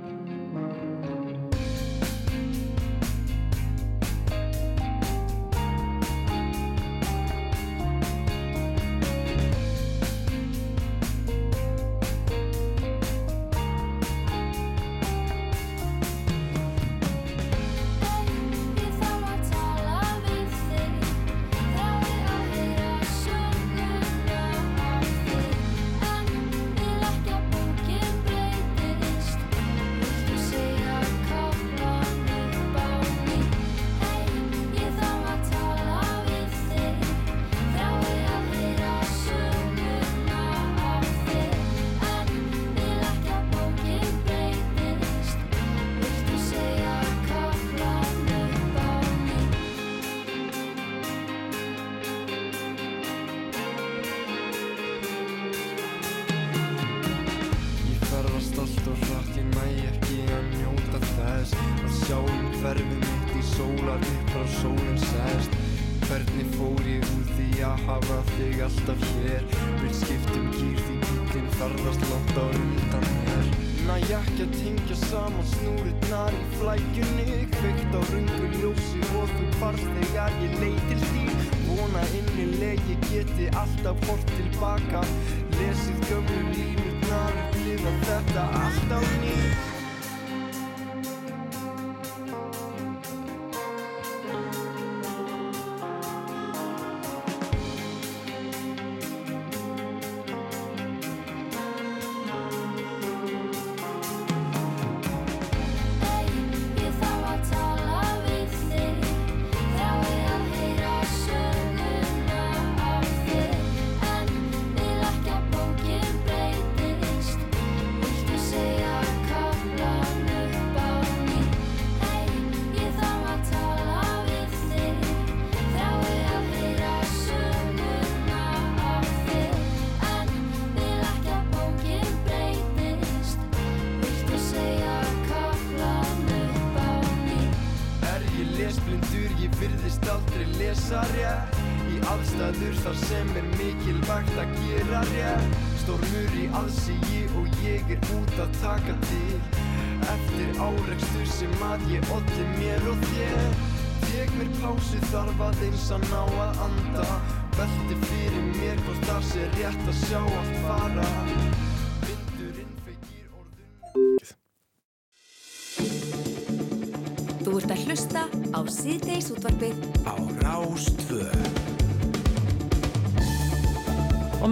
Hlusta á síðdeis útvarpið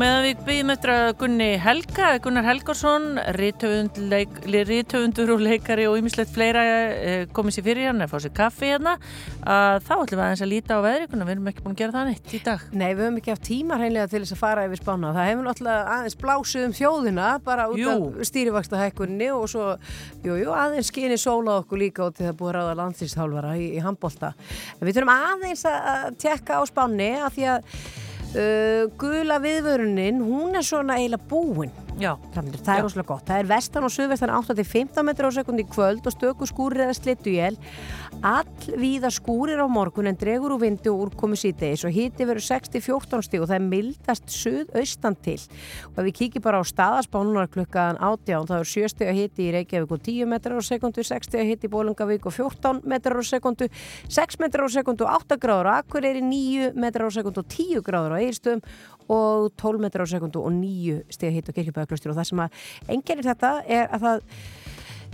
meðan við byggjum eftir að Gunni Helga, Gunnar Helgarsson, rithöfundur og leikari og ýmislegt fleira eh, komið sér fyrir hérna, fá sér kaffi hérna, að þá ætlum við aðeins að líta á veðrikuna, við erum ekki búin að gera það neitt í dag. Nei, við höfum ekki haft tíma hreinlega til þess að fara yfir spána. Það hefur náttúrulega aðeins blásið um þjóðina bara út Jú. af stýrivaksta hækkunni og svo, jú, jú, aðeins skinni sóla okkur líka út í það búið ráða landslýstálfara í, í handbolta. Uh, gula viðvörunin, hún er svona eiginlega búin. Já. Það er rosalega gott. Það er vestan og suðvestan 8-15 metrar á sekundi í kvöld og stöku skúrir eða slittu jél. All víða skúrir á morgun en dregur úr vindi og úrkomu síðdeis og hiti verður 6-14 stíg og það er mildast suðaustan til. Og ef við kíkjum bara á staðaspánunar klukkan 18 þá er 7 stíg að hiti í Reykjavík og 10 metrar á sekundu, 6 stíg að hiti í Bólungavík og 14 metrar á sekundu, 6 metrar á sekundu og 8 gráður á Akureyri, 9 metrar á sekundu og 10 gráður á Eirstöðum og 12 metrar á sekundu og 9 stíg að hiti á Kirkjubæðaklaustur og það sem að engerir þetta er að það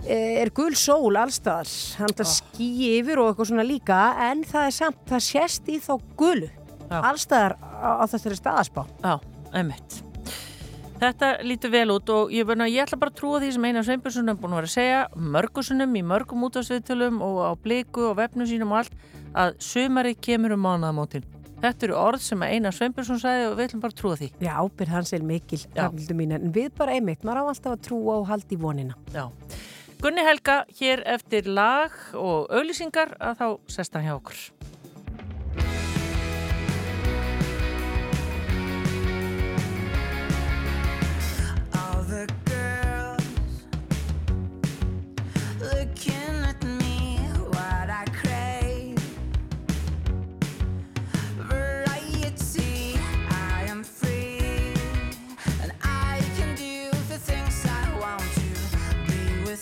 eh, er gul sól allstaðar hann það ský yfir og eitthvað svona líka en það er samt, það sést í þá gulu allstaðar á, á þessari staðaspá. Já, einmitt. Þetta lítur vel út og ég, bena, ég ætla bara að trúa því sem Einar Sveinbjörnsson er búin að vera að segja mörgusunum í mörgum útastviðtölum og á bliku og vefnum sínum og allt að sumari kemur um mánaðamótin. Þetta eru orð sem Einar Sveinbjörnsson sagði og við ætlum bara að trúa því. Já, ábyrð hans er mikil, Rafnildur mín, en við bara einmitt, maður á alltaf að trúa og halda í vonina. Já. Gunni Helga, hér eftir lag og auðlýsingar að þá sest hann hjá okkur.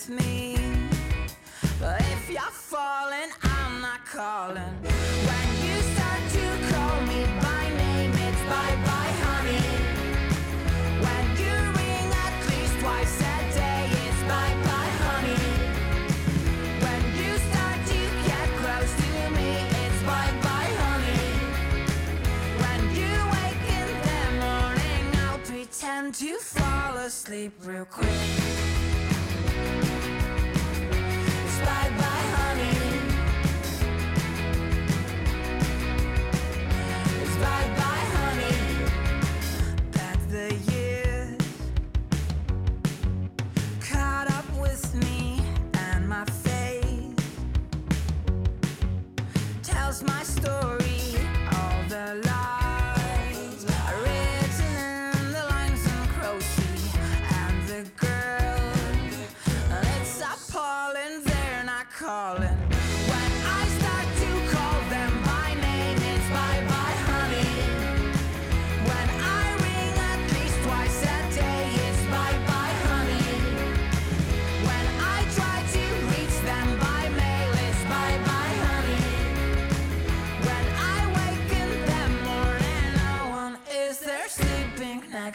Me, but if you're falling, I'm not calling. When you start to call me by name, it's bye bye, honey. When you ring at least twice a day, it's bye bye, honey. When you start to get close to me, it's bye bye, honey. When you wake in the morning, I'll pretend to fall asleep real quick. Story.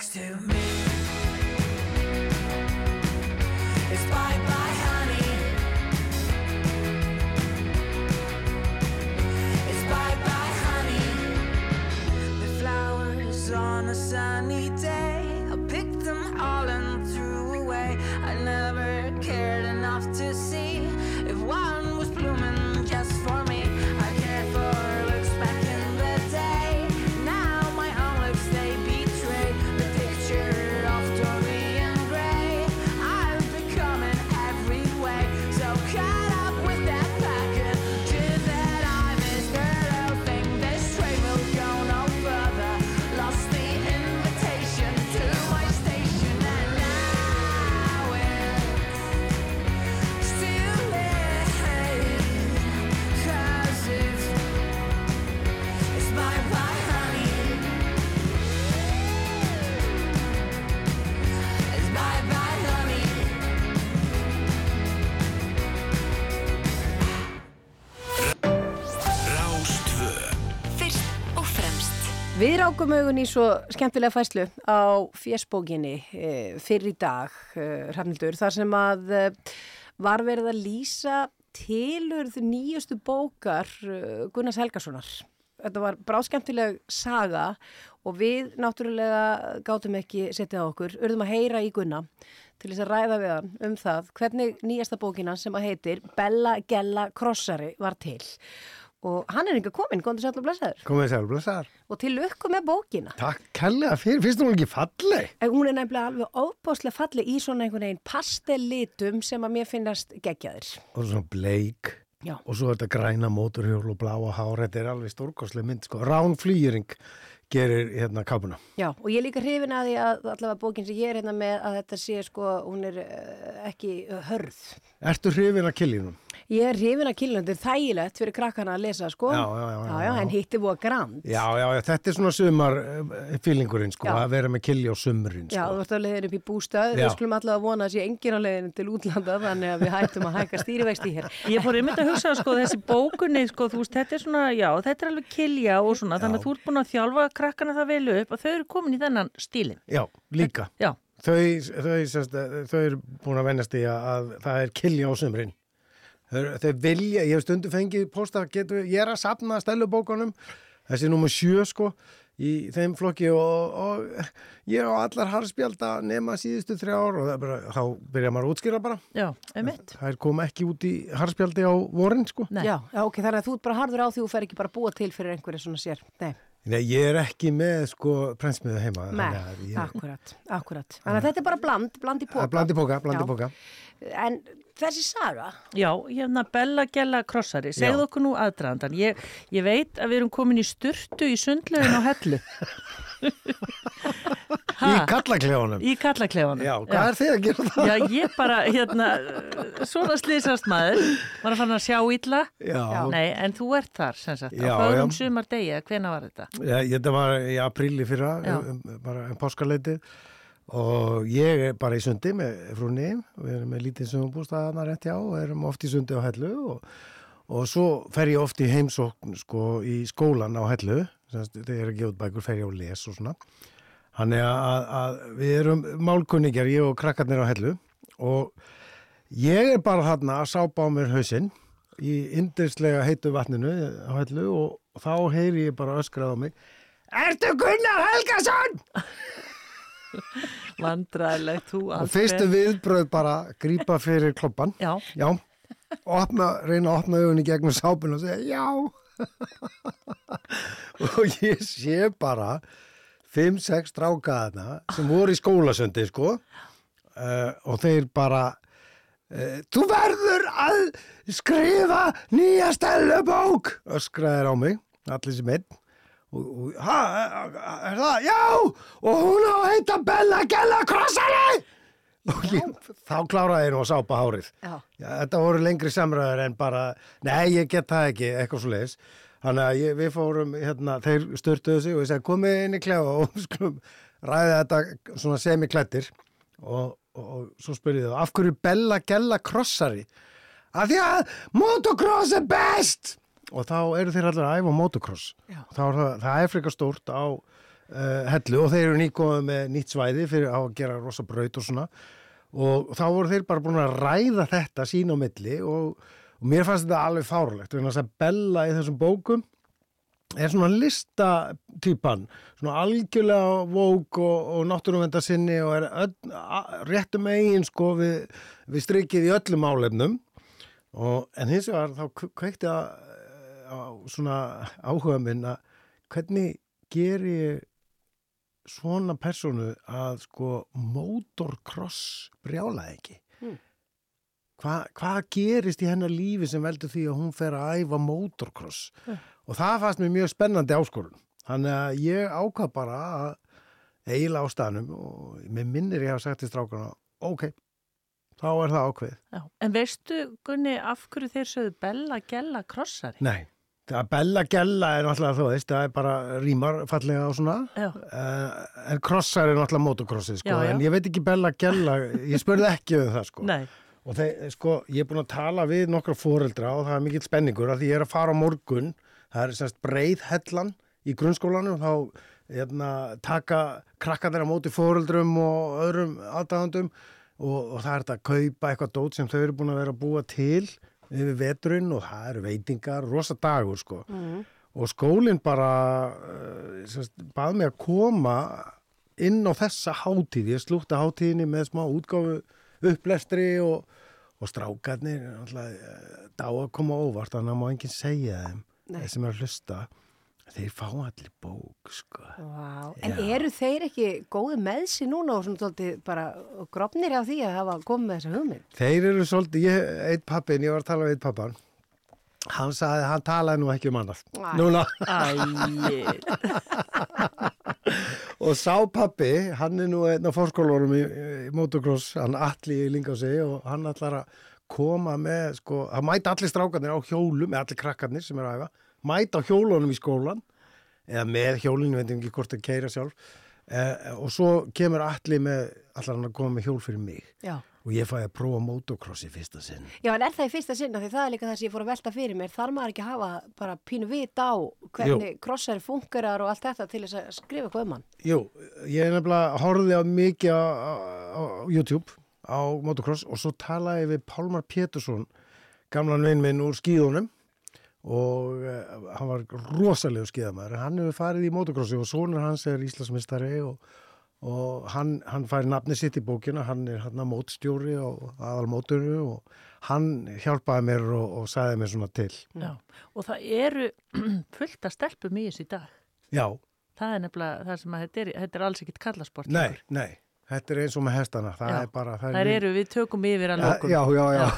Next to Rákum augun í svo skemmtilega fæslu á fjersbókinni e, fyrir í dag, e, Hrafnildur, þar sem að e, var verið að lýsa tilurð nýjustu bókar Gunnars Helgasonar. Þetta var bráskemmtileg saga og við náttúrulega gátum ekki setja á okkur, urðum að heyra í Gunna til þess að ræða við hann um það hvernig nýjasta bókina sem að heitir Bella Gella Krossari var til. Og hann er einhver komin, góðan sæl og blessaður. Komið sér, blessaðar. Og til lukku með bókina. Takk kærlega fyrir, finnst hún ekki falleg? En hún er nefnilega alveg óbáslega falleg í svona einhvern veginn pastellitum sem að mér finnast geggjaðir. Og svona bleik. Já. Og svo þetta græna móturhjól og bláa hár, þetta er alveg stórkoslega mynd, sko. Rán flýring gerir hérna kápuna. Já, og ég líka hrifin að því að allavega bókin sem ég er hérna með að þetta sé sko, hún er uh, ekki uh, hörð. Ertu hrifin að killinum? Ég er hrifin að er þægilegt fyrir krakkana að lesa, sko. Já, já, já, já, já, en hitti búa grand. Já, já, já, þetta er svona sumar fílingurinn, sko, Já. að vera með killi á sumrin, Já, sko. þú ert að leiðin upp í bústað, Já. við skulum allavega vona að sé engin á leiðin til útlanda, þannig að við hættum að hækka stýrivexti hér. Ég fór einmitt að hugsa sko þessi bókunni sko þú veist þetta er svona já þetta er alveg kilja og svona þannig að þú ert búin að þjálfa krakkana það vel upp og þau eru komin í þennan. Já. Já. Þau, þau, semst, þau eru búin að vennast í að, að það er killi á sumrin. Þau, vilja, ég hef stundu fengið posta, getur, ég er að sapna stælubókunum, þessi nummer sjö sko, í þeim flokki og, og ég á allar harspjálta nema síðustu þrjá ár og það er bara, þá byrja maður að útskýra bara. Já, einmitt. Það er kom ekki út í harspjaldi á vorin sko. Já, já, ok, þannig að þú ert bara harður á því og fer ekki bara að búa til fyrir einhverju svona sér. Nei. Nei, ég er ekki með sko prensmiðu heima. Nei, ég- akkurat, akkurat. Þannig að þetta er bara bland, bland í póka. Bland í póka, bland í póka. En þessi saga, Já, hérna Bella Gella Krossari, segðu Já. okkur nú aðdraðandan. Ég, ég veit að við erum komin í sturtu í sundlegin á hellu. Í kallaklefunum. Í kallaklefunum. Já, hvað er þið að gera það? Já, ég bara, hérna, svona slýsast maður, var að fara að sjá illa. Já. Nei, en þú ert þar, sem sagt, Já, á fögrum já. sumar degi, hvena var þetta? Já, þetta var í apríli fyrra, Já. um, bara um páskaleitið og ég er bara í sundi með frúni, við erum með lítið sumumbústaðana rétt já og erum oft í sundi á hellu og, og svo fer ég oft í heimsókn sko í skólan á hellu, þegar ég er að gefa út bækur fer ég á les og svona. Þannig að, að við erum málkunningar, ég og krakkarnir á hellu og ég er bara þarna að sápa á mér hausinn í indislega heitu vatninu á hellu og þá heyri ég bara öskrað á mig Ertu Gunnar Helgason? Vandræðilegt, þú Og Alfreð. fyrstu viðbröð bara grípa fyrir kloppan. Já. Já. Opna, reyna að opna augunni gegnum sápun og segja já. og ég sé bara 5-6 strákaðna sem voru í skólasöndi, sko. Uh, og þeir bara uh, Þú verður að skrifa nýja stellubók öskraðir á mig, allir sem einn og, og ha, er það? Já, og hún á að heita Bella Gella Krossari og ég, þá kláraði nú að sápa hárið Já. Já, þetta voru lengri samræður en bara nei, ég get það ekki, eitthvað svo leiðis þannig að ég, við fórum hérna, þeir störtuðu sig og ég segi komið inn í klefa og við skulum ræða þetta svona semiklættir og, og, og svo spurði þau af hverju Bella Gella Krossari? Að því að motocross er best! Og þá eru þeir allir að æfa motocross. Er það, það er frekar stórt á uh, hellu og þeir eru nýkomið með nýtt svæði fyrir að gera rosa braut og svona. Og þá voru þeir bara búin að ræða þetta sín á milli og, og mér fannst þetta alveg fárlegt þess að Bella í þessum bókum er svona listatýpan svona algjörlega vók og, og náttúruvenda sinni og er öll, réttum eigin sko við, við strikið í öllum álefnum og, en hins vegar þá kve- kveikti að svona áhuga minn að hvernig ger ég svona personu að sko motocross brjálaði ekki Hmm. Hva, hvað gerist í hennar lífi sem veldur því að hún fer að æfa motocross Hmm. og það fannst mér mjög spennandi áskorun þannig að ég ákvað bara að eiginlega á staðnum og mér minnir ég hafa sagt til strákana ok, þá er það ákveð Já. En veistu, Gunni, af hverju þeir sögðu Bella Gella Krossari? Nei, það bella gella er náttúrulega þú veist, það er bara rímar fallega og svona uh, en krossar er náttúrulega motocrossið sko, Já, já. en ég veit ekki bella gella ég spurði ekki um það sko Nei. Og þeir, sko, ég er búin að tala við nokkra foreldra og það er mikill spenningur að því ég er að fara á morgun. Það er semst breið hellan í grunnskólanum og þá hérna, taka krakkarnir á móti foreldrum og öðrum aðdæðandum og, og það er þetta að kaupa eitthvað dót sem þau eru búin að vera að búa til yfir veturinn og það eru veitingar, rosa dagur sko. Mm. og skólinn bara uh, semst, bað mig að koma inn á þessa hátíð. Ég slútti hátíðinni með smá útgáfu upplestri og, og strákarnir eh, dá að koma óvart þannig að má enginn segja þeim Nei. þeir sem er að hlusta þeir fá allir bók sko. Vá. En eru þeir ekki góði með sér núna og svona tólti bara grofnir á því að hafa komið með þessa hugmynd? þeir eru svolítið, ég, eitt pappin ég var að tala við eitt pappan hann sagði, hann talaði nú ekki um annað Æ. núna Æ, og sá pappi, hann er nú einn af fórskólarum í, í motocross, hann allir í Lingasi og hann allar að koma með, sko, að mæta allir strákarnir á hjólum, eða allir krakkarnir sem er að æfa, mæta á hjólunum í skólan, eða með hjólinu, veit ekki hvort að keira sjálf, eh, og svo kemur allir með, allar hann að koma með hjól fyrir mig Já. Og ég fæði að prófa motocross í fyrsta sinn. Já, en er það í fyrsta sinna því það er líka það sem ég fór að velta fyrir mér. Þar maður ekki hafa bara pínu vit á hvernig krossari fungerar og allt þetta til þess að skrifa eitthvað um hann. Jú, ég er nefnilega horfði á mikið á, á, á YouTube á motocross og svo talaði við Pálmar Pétursson, gamlan vinn minn úr skíðunum og uh, hann var rosalegu skíðamæður. Hann hefur farið í motocrossi og sonur hans er Íslandsmyndstari og, og hann, hann fær nafni sitt í bókina, hann er hann að mótstjóri og aðal móturu og hann hjálpaði mér og, og sagði mér svona til. Já, og það eru fullt að stelpum í þessu í dag. Já, Það er nefnilega það sem að þetta er, þetta er alls ekkit kallasport. nei, nei, þetta er eins og með hestana, það Já. er bara... það Þær eru, við tökum yfir að lókum. Já, já, já.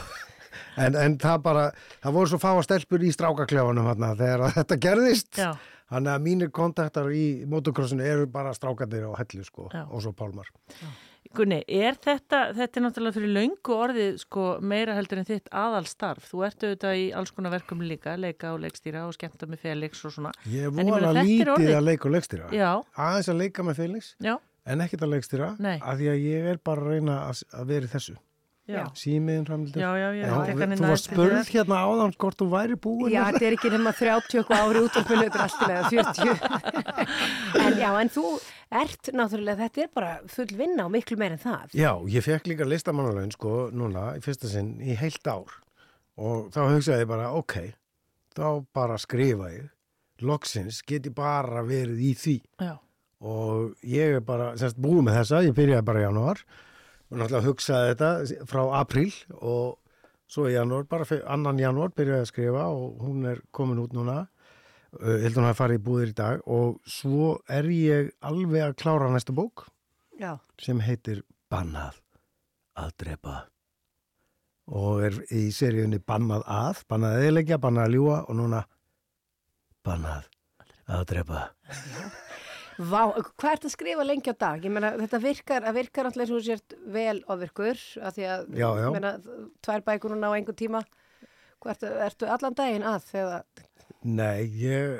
En, en það bara, það voru svo fáa stelpur í strákaklefanum þarna þegar að þetta gerðist. Já. Þannig að mínir kontaktar í motocrossinu eru bara strákarnir á hellu sko Já. og svo pálmar. Gunni, er þetta, þetta er náttúrulega fyrir löngu orðið sko meira heldur en þitt aðalstarf. Þú ert auðvitað í alls konar verkum líka, leika og leikstýra og skemmta með Felix og svona. Ég voru að lítið að leika og leikstýra. Já. Aðeins að leika með Felix, Já. en ekkert að leikstýra. Nei. Af því að ég er bara að reyna að, að vera í þessu. Já. Símiðin framlítið. Já, já, já, ég tek hann inn Þú var þér. hérna áðan hvort þú væri búin. Já, þetta er ekki nema 30 eitthvað ári útvarpinu, þetta er alltaf 40. en já, en þú ert náttúrulega, þetta er bara full vinna og miklu meir en það. Já, ég fekk líka listamannalaun sko núna í fyrsta sinn í heilt ár og þá hugsaði ég bara ok, þá bara skrifa ég loksins get ég bara verið í því Já. og ég er bara semst búið með þessa, ég byrjaði bara í janúar og náttúrulega hugsaði þetta frá apríl og svo í janúar, bara annan janúar byrjaði að skrifa og hún er komin út núna. Heldur hún að fara í búðir í dag og svo er ég alveg að klára næsta bók Já. sem heitir Bannað að drepa. Og er í seríunni Bannað að, Bannað að eðilegja, Bannað að ljúa og núna Bannað að drepa Vá, hvað ert að skrifa lengi á dag? Ég meina, þetta virkar, að virkar alltaf eins og sért vel ofirkur, af því að, Já, já. ég meina, tvær bækur núna á einhver tíma. Hvað ertu, ertu allan daginn að þegar, Nei, ég,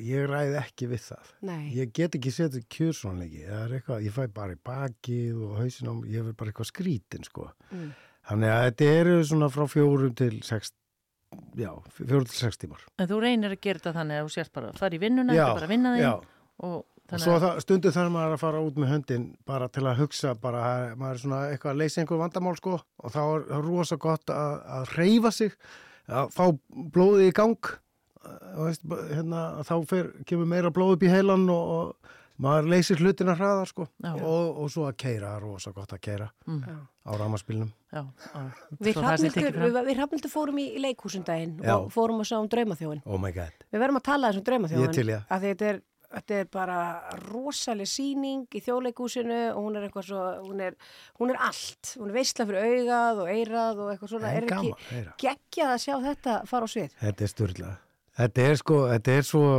ég ræði ekki við það Nei. Ég get ekki setið kjörsvonleiki það er eitthvað, ég fæ bara í bakið og hausin á, ég verð bara eitthvað skrítin sko Mm. Þannig að þetta eru svona frá fjórum til sex já, fjórum til sex tímar En þú reynir að gera þetta þannig að þú sért bara að fara í vinnuna, Já, þetta er bara að vinna þig já. og Og svo að það, stundu þarf maður að fara út með höndin bara til að hugsa, bara maður er svona eitthvað að leysa einhver vandamál sko og þá er það rosa gott að, að reyfa sig, að fá blóðið í gang og veist, hérna, þá fer, kemur meira blóð upp í heilan og, og maður leysir hlutina hraðar sko og, og svo að keira, rosa gott að keira Mm. Á já. við Hrafnildur fórum í, í leikhúsundaginn Já. og fórum að sjá um draumaþjóðin. Oh my god. Við verðum að tala þessum draumaþjóðin. Af því þetta er, þetta er bara rosaleg síning í þjóðleikúsinu og hún er eitthvað svo, hún er, hún er allt. Hún er veistla fyrir augað og eirað og eitthvað svona. Er gaman, ekki heyra. geggjað að sjá þetta fara á svið? Þetta er styrla. Þetta er sko, þetta er svo,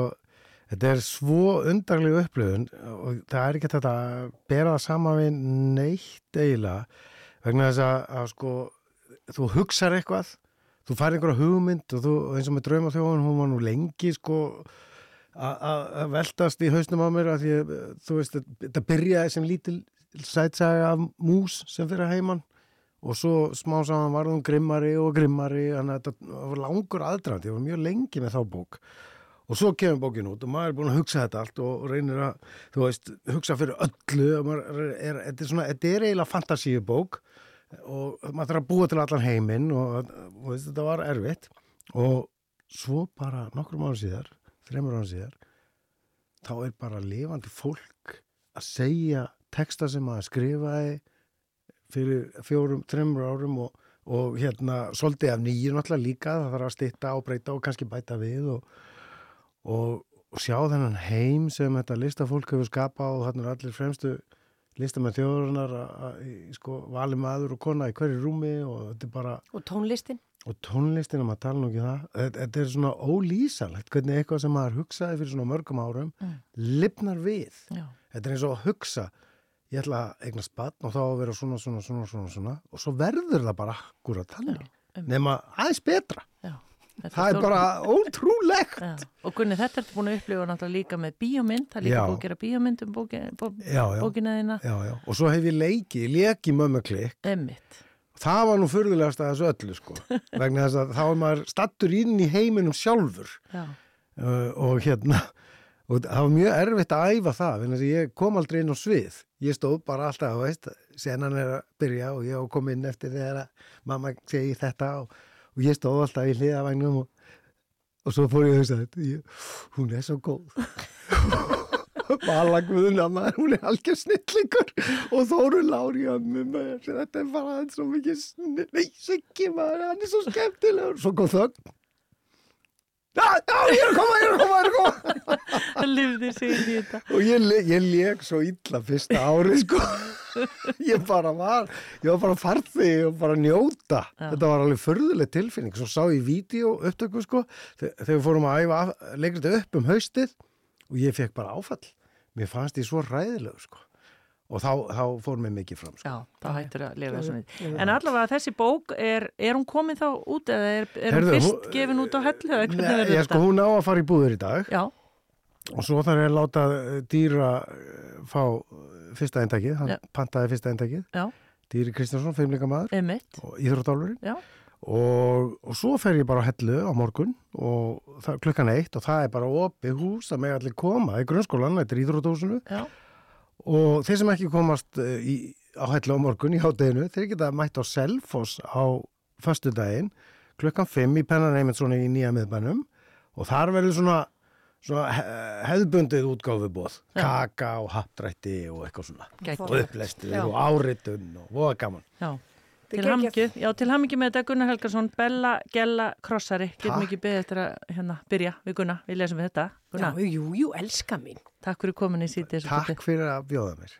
þetta er svo undarlega upplöfun og það er ekki þetta að bera það saman við neitt eiginlega vegna þess að, að sko, þú hugsar eitthvað, þú fær einhverja hugmynd og þú, eins og með draumaþjóðun, hún var nú lengi sko að- að að veltast í hausnum á mér að því að þú veist, þetta byrjaði sem lítil sætsaga af mús sem fyrir heimann og svo smá saman var hún grimmari og grimmari þannig að þetta var langur aðdrand ég var mjög lengi með þá bók. Og svo kemur bókin út og maður er búin að hugsa þetta allt og reynir að, þú veist, hugsa fyrir öllu er, þetta er svona, þetta er eiginlega fantasíubók og maður þarf að búa til allan heiminn og, og veist, þetta var erfitt. Og svo bara nokkrum ára síðar, þreymur ára síðar þá er bara lifandi fólk að segja texta sem maður skrifaði fyrir fjórum, þreymur árum og, og hérna svolítið af nýju náttúrulega líka, það þarf að stytta og breyta og kannski bæta við og, og, og sjá þennan heim sem þetta listafólk hefur skapað og þarna er allir fremstu listamenn þjóðurinnar að- að- í, sko, vali maður og kona í hverju rúmi og þetta er bara Og tónlistin? Og tónlistin, að maður tala nú ekki um það þetta, er svona ólýsalegt hvernig eitthvað sem maður hugsaði fyrir svona mörgum árum Mm. lifnar við Já. þetta er eins og að hugsa ég ætla að eigna spatt og þá að vera svona, svona, svona, svona, svona og svo verður það bara akkurat þannig nema aðeins betra Þetta það er stór- bara ótrúlegt Já. Og Gunni, þetta ertu búin að upplifa náttúrulega líka með bíómynd, það er líka Já. búin að gera bíómynd um bóki, bó, Já, já. já, já. og svo hef ég leikið, ég leik í mömmuklikk Emmitt. Það var nú furðulegast að þessu öllu sko vegna þess að þá er maður stattur inn í heiminum sjálfur. Já. uh, og hérna og það var mjög erfitt að æfa það þess að ég kom aldrei inn á svið. Ég stóð bara alltaf, veist, senan er að byrja og ég kom inn eftir þegar að mamma segi þetta og, og ég stóð alltaf í hliðavagnum og, og svo fór ég að hugsa þetta hún er svo góð Vala Guðuna maður, hún er algjör snillingur og Þóru Lári þetta er bara svo mikið snill, nei, Siggi maður, hann er svo skemmtilegur svo kom þögn Já, já, ég er að koma, ég er að koma, ég er að koma. Það lifði sig í þetta. Og ég, ég leik svo illa fyrsta árið, sko. Ég bara var, ég var bara farði og bara njóta. Þetta var alveg förðuleg tilfinning. Svo sá ég vídeo upptöku, sko, þe- þegar við fórum að æfa leikrið upp um haustið og ég fekk bara áfall. Mér fannst ég svo ræðilegu, sko. Og þá, þá fór mér mikið fram, sko. Já, þá hættur að lifa þessum við. En allavega þessi bók, er, er hún komin þá út eða er, er Heyrðu, hún fyrst hún- gefin út á hellu? Nei, ég sko, hún á að fara í búður í dag. Já. Og svo þarf ég að láta eh, dýra eh, fá eh, fyrsta eindækið, hann Já. pantaði fyrsta eindækið. Já. Dýri Kristjánsson. Einmitt. Og íþróttálfurinn. Og, og svo fer ég bara á hellu á morgun og það, klukkan eitt og það er bara opið hús að með allir koma í grunnskólan, þetta er íþróttahúsinu. Já. Og þeir sem ekki komast eh, í, á hellu á morgun í hátteginu, þeir geta mætt á Selfoss á föstudaginn klukkan 5 í Pennan Eymundsson í nýja miðbænum og þar verður svona, svona he- hefðbundið útgáfubóð, kaka og hapdrætti og eitthvað svona Geggjað. og upplestur Já. og áritun og voða gaman. Já. Til hamingju, já, til hamingju með þetta Gunnar Helgason, Bella, Gella, Krossari. Getum ekki beðið eftir að hérna, byrja við Gunnar, við lesum við þetta. Gunnar. Já, jú, jú, elska mín. Takk fyrir komin í sítið Takk fyrir að bjóða mér.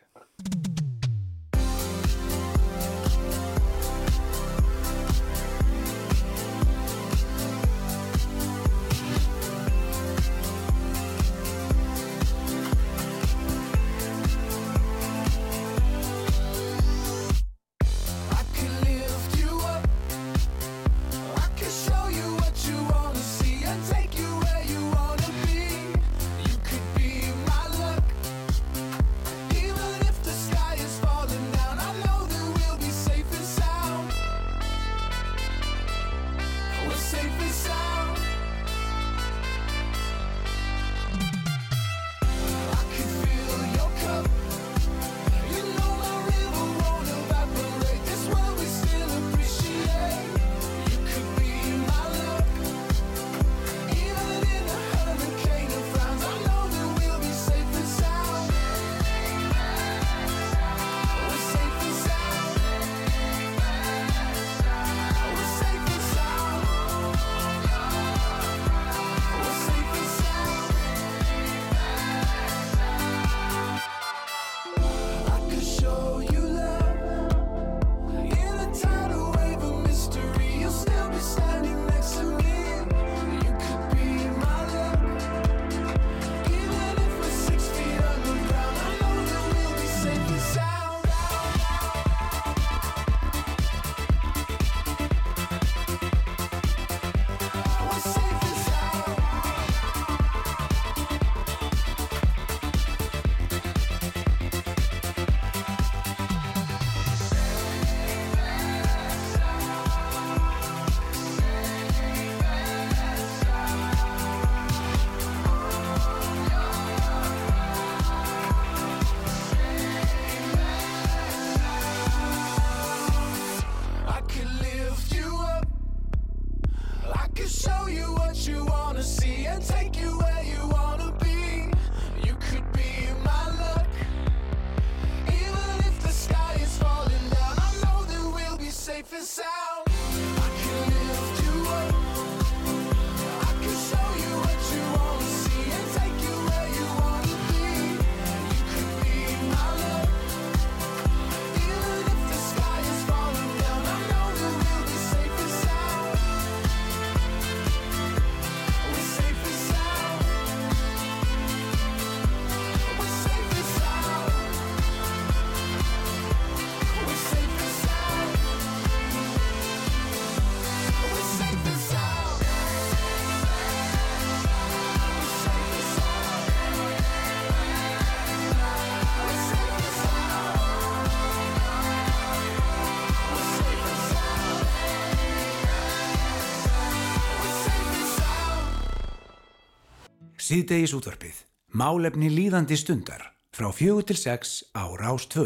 Síðdegis útvarpið. Málefni líðandi stundar. Frá fjögur til sex á Rás 2.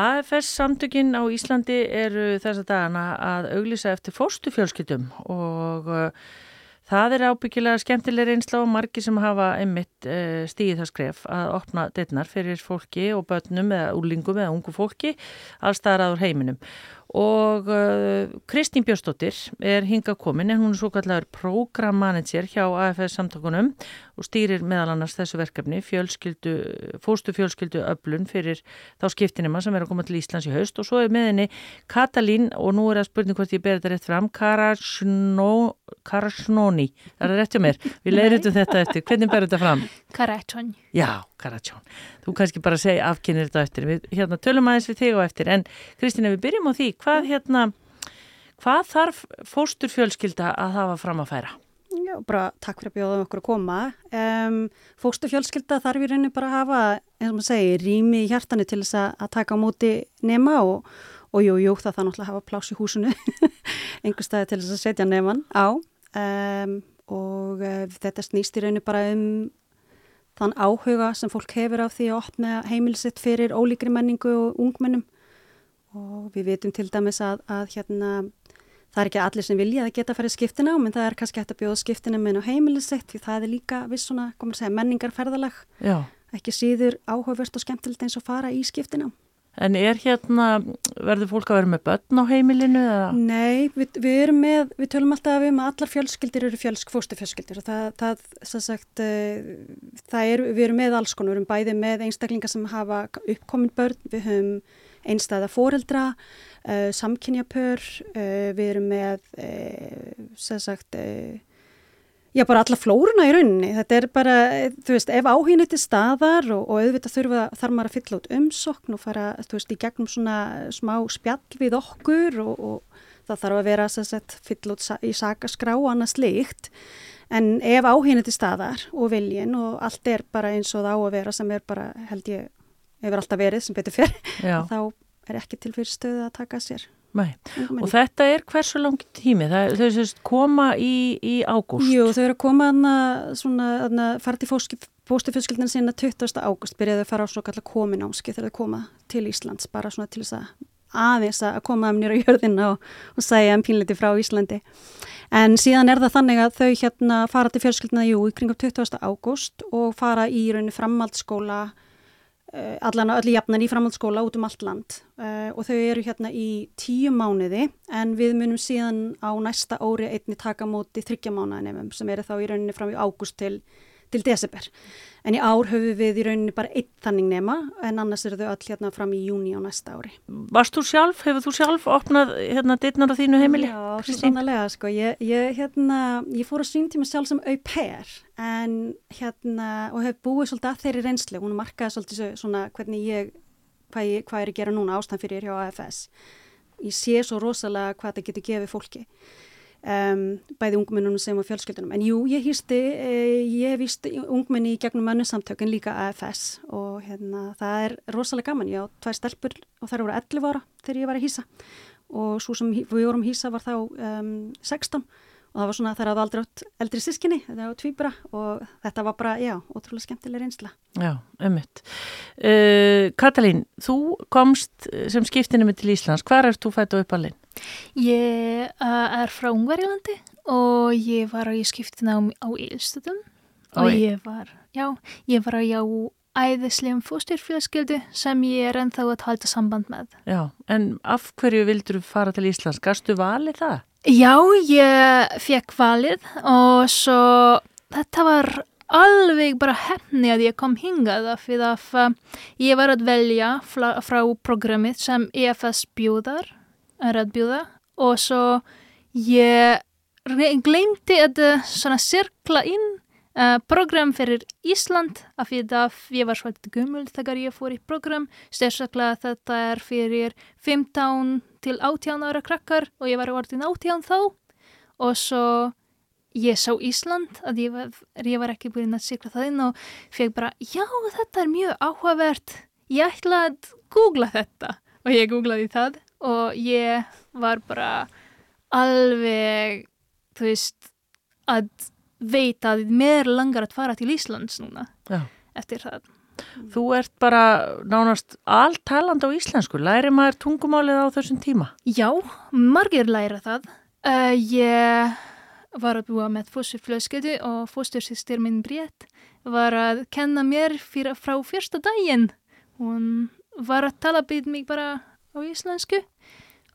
AFS samtökin á Íslandi eru þessa dagana að auglýsa eftir fórstufjölskyldum og uh, það er ábyggilega skemmtileg reynsla og margi sem hafa einmitt uh, stíðið það skref að opna dittnar fyrir fólki og börnum eða úlingum eða ungu fólki allstaðar aður heiminum og uh, Kristín Björnsdóttir er hinga komin en hún er svo kallar prógrammanager hjá AFS samtakunum og stýrir meðal annars þessu verkefni fjölskyldu, fóstu fjölskyldu öflun fyrir þá skiptinema sem er að koma til Íslands í haust. Og svo er með henni Katalín og nú er það spurning hvort ég ber þetta rétt fram Karasnóni það er rétt hjá mér, við leiðum þetta eftir. Hvernig ber þetta fram? Karachon Já, Karachon, þú kannski bara segja afkynir þetta eftir, við hérna tölum aðeins við þig og eftir, en Kristina við byrjum á því hvað hérna hvað þarf fóstur fjölskylda að hafa fram að færa? Já, bara takk fyrir að bjóða okkur að koma. Um, fóstu fjölskylda þarf í rauninni bara að hafa, eins og maður segir, rými í hjartanu til þess að, að taka á móti nema og, og jú, jú, það það náttúrulega hafa pláss í húsinu, einhver staði til þess að setja neman á. Um, og uh, þetta snýst í rauninni bara um þann áhuga sem fólk hefur af því að opna heimilsitt fyrir ólíkri menningu og ungmennum. Og við vitum til dæmis að, að hérna Það er ekki allir sem vilja að geta að fara í skiptina en það er kannski hægt að bjóða skiptina með á heimilisitt því það er líka viss svona, komur að segja, menningarferðalag. Já. Ekki síður áhugavert og skemmtilegt eins og fara í skiptina. En er hérna, verður fólk að vera með börn á heimilinu? Eða? Nei, við, við erum með, við tölum alltaf um að allar fjölskyldir eru fjölsk, fóstufjölskyldir og það, það, það sagt, það er, við erum með alls konar, við erum bæði með einstaklingar sem hafa uppkomin börn, við höfum einstæða fóreldra, uh, samkynjapör, uh, við erum með, uh, sem sagt, já bara alla flóruna í rauninni. Þetta er bara, þú veist, ef áhugin til staðar og, og auðvitað þurfa, þarf maður að fylla út umsokn og fara, þú veist, í gegnum svona smá spjall við okkur og, og það þarf að vera, sem sagt, fylla út í sakaskrá og annað slíkt. En ef áhugin til staðar og viljin og allt er bara eins og það á að vera sem er bara, held ég, hefur alltaf verið sem betur fyrr, þá er ekki til fyrir stöðu að taka sér. Nei, og þetta er hversu langt tími? Það, þau sést koma í, í ágúst? Jú, þau eru að koma hana, svona, hana, fara til fóstufjölskyldina sinna 20. ágúst, byrjaðu að fara á svo kallar kominámski þegar þau koma til Íslands, bara svona til þess að aðeins að koma um nýra jörðina og, og segja um pínleiti frá Íslandi. En síðan er það þannig að þau hérna fara til fjölskyldina, jú, í kringum 20. ágúst og fara í rauninni framhaldsskóla allan að öllu jafnan í framhaldsskóla út um allt land. Uh, og þau eru hérna í tíu mánuði en við munum síðan á næsta óri einni taka móti þryggja mánuðanemum sem eru þá í rauninni fram í ágúst til, til desember. En í ár höfum við í rauninni bara einn þannig nema en annars eru þau öll hérna fram í júni á næsta ári. Varst þú sjálf, hefur þú sjálf opnað hérna dittnar á þínu heimili? Já, sannlega sko. Ég, ég, hérna, ég fór að síntíma sjálf sem au pair en hérna og hef búið svolítið að þeirri reynslu. Hún markaði svolítið svona hvernig ég, hvað, ég, hvað er að gera núna ástand fyrir hjá AFS. Ég sé svo rosalega hvað það getur gefið fólki. Um, bæði ungmennunum sem og fjölskyldunum en jú, ég hýsti eh, ég hýsti ungmenni í gegnum mönnusamtökun líka AFS og hérna það er rosalega gaman, ég á tvær stelpur og þær voru 11 ára þegar ég var að hýsa og svo sem við vorum hýsa var þá um, 16 og það var svona þar að aldrei átt eldri sískinni, þetta var tvýbra og þetta var bara, já, ótrúlega skemmtileg reynsla. Já, ummitt. Uh, Katalín, þú komst sem skiptinni með til Íslands, hvað er þú fætt og uppalinn? Ég uh, er frá Ungverjlandi og ég var í skiptina á, á Ílstöðum og ég var, já, ég var á æðislegum fóstyrfélagskildu sem ég er ennþá að halda samband með. Já, en af hverju vildur þú fara til Íslands? Gastu valið það? Já, ég fekk valið og svo þetta var alveg bara hefni að ég kom hingað af því að uh, ég var að velja frá, frá programmið sem EFS bjóðar, að bjóða og svo ég glemti að svona sirkla inn uh, program fyrir Ísland af því að ég var svolítið gummul þegar ég fór í program, sérstaklega þetta er fyrir 15 til 18 ára krakkar og ég var orðin 18 þá. Og svo ég sá Ísland að ég var, ég var ekki búin að sikla það inn og fekk bara, já þetta er mjög áhugavert. Ég ætla að googla þetta. Og ég googlaði það og ég var bara alveg þú veist að veita að mér langar að fara til Íslands núna já. eftir það Þú ert bara nánast alltaland á íslensku. Læri maður tungumálið á þessum tíma? Já, margir læra það. Uh, ég var að búa með fósturflösketu og fóstursýstir minn Brét var að kenna mér fyrir, frá fyrsta daginn. Hún var að tala byrð mig bara á íslensku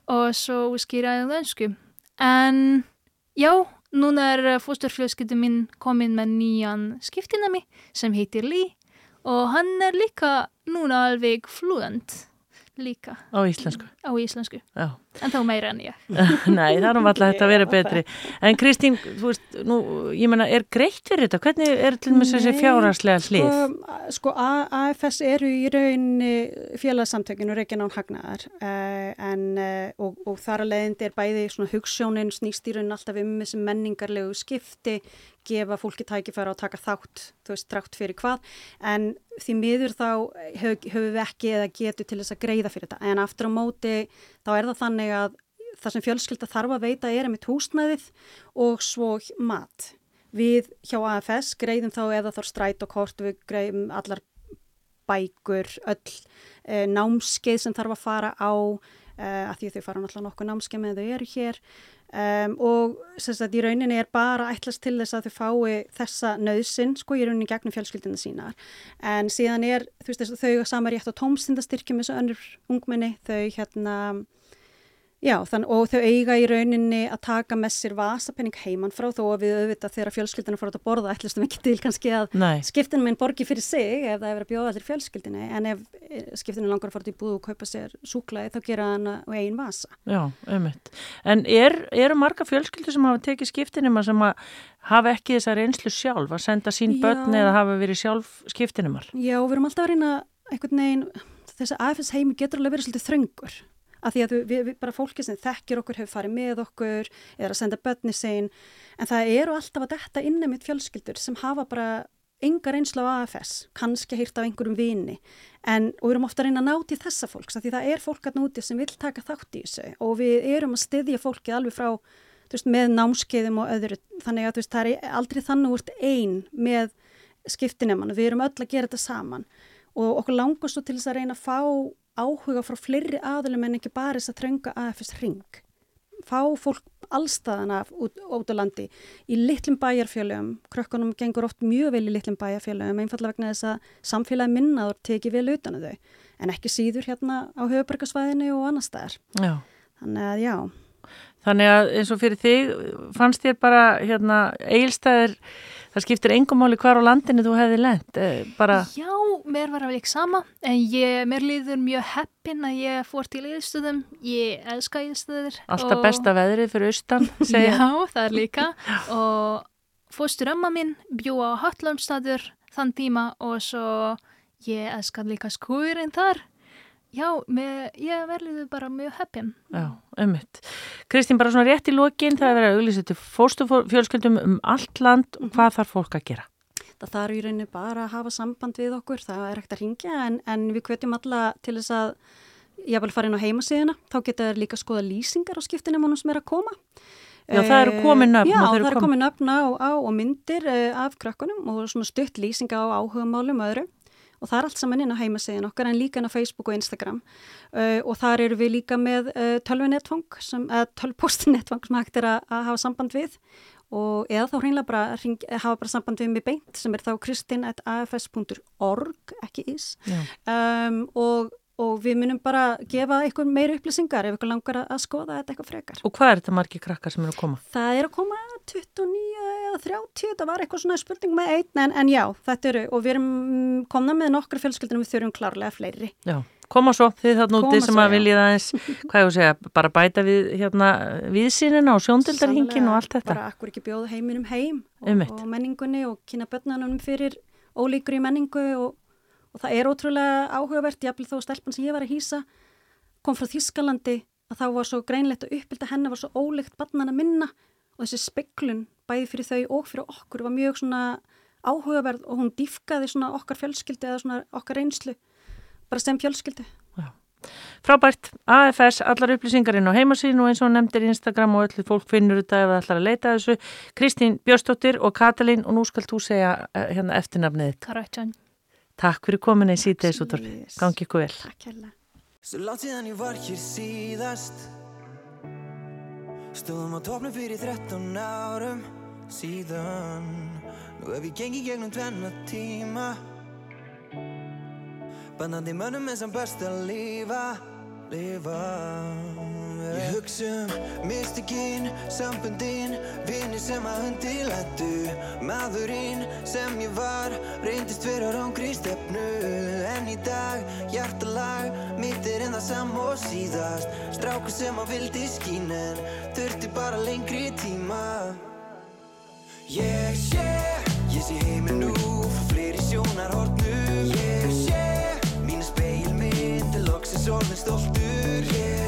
og svo útskýra á önsku. En já, núna er fósturfljóðskipti minn komin með nýjan skiptinami sem heitir Lee og hann er líka núna alveg fluent líka. Á íslensku. Á íslensku. Já. En þá meira en ég. Nei, það er um alltaf þetta að vera betri. En Kristín, þú veist, nú, ég menna, er greitt fyrir þetta? Hvernig er til og með þessi fjárhagslega hlið? Sko, sko A- AFS eru í rauninni félagsamtökinu Reykján án hagnaðar uh, en, uh, og, og þar að leiðindi er bæði svona hugssjónin snýst í rauninni alltaf um þessi menningarlegu skipti gefa fólki tækifæra og taka þátt, þú veist, trátt fyrir hvað en því miður þá höf- höfum við ekki eða getur til þess að greiða fyrir þetta en aftur á móti þá er það þannig að það sem fjölskylda þarf að veita er einmitt húsnæðið og svo mat. Við hjá AFS greiðum þá eða þá stræt og kort, við greiðum allar bækur, öll e, námskeið sem þarf að fara á e, að því að þau fara náttúrulega nokkuð námskeið með þau eru hér. Um, og sem sagt í rauninni er bara ætlast til þess að þau fái þessa nöðsin sko í rauninni gegnum fjölskyldina sínar. En síðan er þú veist þess að þau sama rétt á tómstindastyrkjum eins og önnur ungmenni. Þau hérna Já, þann, og þau eiga í rauninni að taka með sér vasapenning heimann frá þó að við auðvitað þegar fjölskyldina fór út að borða ætlustum ekki til kannski að Nei. skiptinu minn borgi fyrir sig ef það er verið að bjóða allir fjölskyldinni en ef eh, skiptinu langar að fara í búð og kaupa sér súklaði þá gera hann á einn vasa. Já, ummitt. En er, eru marga fjölskyldur sem hafa tekið skiptinima sem að hafa ekki þessa reynslu sjálf að senda sín Já. börn eða hafa verið sjálf skiptinimar? Já, og við erum alltaf að reyna einhvern veginn, þessi AFS heimi getur alveg verið svolítið þröngur af því að við, við, bara fólki sem þekkir okkur hefur farið með okkur eða að senda börni sein en það eru alltaf að detta inni mitt fjölskyldur sem hafa bara enga reynslu á AFS, kannski hýrt af einhverjum vini. En, og við erum ofta að reyna að ná til þessa fólks því það er fólk að núti sem vil taka þátt í þessu. Og við erum að styðja fólkið alveg frá veist, með námskeiðum og öðru. Þannig að veist, það er aldrei þannig úr ein með skiptinemann. Við erum öll að gera þetta saman. Og okkur langar svo til þess að reyna að fá áhuga frá fleiri aðlum en ekki bara þess að trönga AFS ring fá fólk allstaðana út, út á landi í litlum bæjarfjölum krökkunum gengur oft mjög vel í litlum bæjarfjölum einfallega vegna þess að samfélagi minnaður teki vel utan að þau. En ekki síður hérna á höfubarkasvæðinu og annar staðar. Já. þannig að já Þannig að eins og fyrir þig fannst þér bara hérna eilstæðir, það skiptir engum máli hvar á landinu þú hefði lent, eh, bara Já, mér var alveg sama en ég, mér líður mjög heppin að ég fór til yðstöðum ég elska yðstöður alltaf besta veðrið fyrir austan, segja. Já, það er líka. Og fóstur ömma mín bjó á Hotlamstadur þann tíma og svo ég elska líka skúrin þar Já, mér, ég verðiðu bara mjög heppin. Já, ummitt. Kristín, bara svona rétt í lokin, það er verið að auglýsa til fóstufjölskyldum um allt land og hvað þarf fólk að gera? Það þarf í rauninni bara að hafa samband við okkur, það er ekkert að ringja en, en við hvetjum alla til þess að ég vil fara inn á heimasíðina, þá geta þær líka að skoða lýsingar á skiptinemunum sem er að koma. Já, það eru komin nöfn. Já, og það eru komin- nöfn á, á og myndir uh, af krökkunum og svona stutt lýsinga á áhugamálum og öðru og það er allt saman inn á heimasíðin okkar en líka inn á Facebook og Instagram uh, og þar eru við líka með uh, tölvunettfang, uh, tölvpostinettfang sem hægt er að, að hafa samband við og eða þá hreinlega bara hring, hafa bara samband við mig beint sem er þá kristin.afs.org ekki Já. um, og, og við munum bara gefa eitthvað meira upplýsingar ef eitthvað langar að, skoða þetta eitthvað frekar. Og hvað er þetta margir krakkar sem eru að koma? Það er að koma 29 eða 30, það var eitthvað svona spurning með einn, en, en já, þetta eru, og við erum mm, komna með nokkra fjölskyldunum, við þurfum klárlega fleiri. Já, koma svo þið úti Koma sem að viljið aðeins, hvað ég að segja, bara bæta við hérna viðsýnina og sjóndildarhingin og allt þetta. Bara akkur ekki bjóða heiminum heim og, og menningunni og kynna börnunum fyrir ólíkur í menningu og, og það er ótrúlega áhugavert, jafnvel þó stelpan sem ég var að hýsa kom frá Þískalandi að þá var svo greinlegt að uppbylda henni var svo ólíkt barnana minna og þessi speklun bæði fyrir þau og fyrir okkur var mjög svona áhugaverð og hún dýfkaði svona okkar fjölskyldu eða svona okkar reynslu bara sem fjölskyldu. Frábært, AFS, allar upplýsingar inn á heimasíðinu og eins og hún nefndir Instagram og öllu fólk finnur þetta ef það ætlar að leita að þessu. Kristín Björnsdóttir og Katalín og nú skal þú segja eh, hérna eftirnafnið þitt. Karatjan. Takk fyrir komin í síðdeis útvarfi. Gangi ykkur vel. Takk hérlega. Svo langt síðan ég var hér síðast Stóðum á topnum fyrir 13 árum síðan. Nú hef ég gengið gegnum tvenna tíma. Bannandi mönnum er sem best að lifa Lifa. Ég hugsa um mystikinn, sambundinn, vinni sem að undirlættu Maðurinn sem ég var, reyndist vera rángri stefnu. En í dag, hjartalag, mitt er en það sam og síðast. Strákur sem að vildi skín en þurfti bara lengri tíma Ég sé, ég sé heiminn nú, frá fleiri sjónarhornum. Ég sé, mínu speilmynd, er loksins orðin stoltur. Ég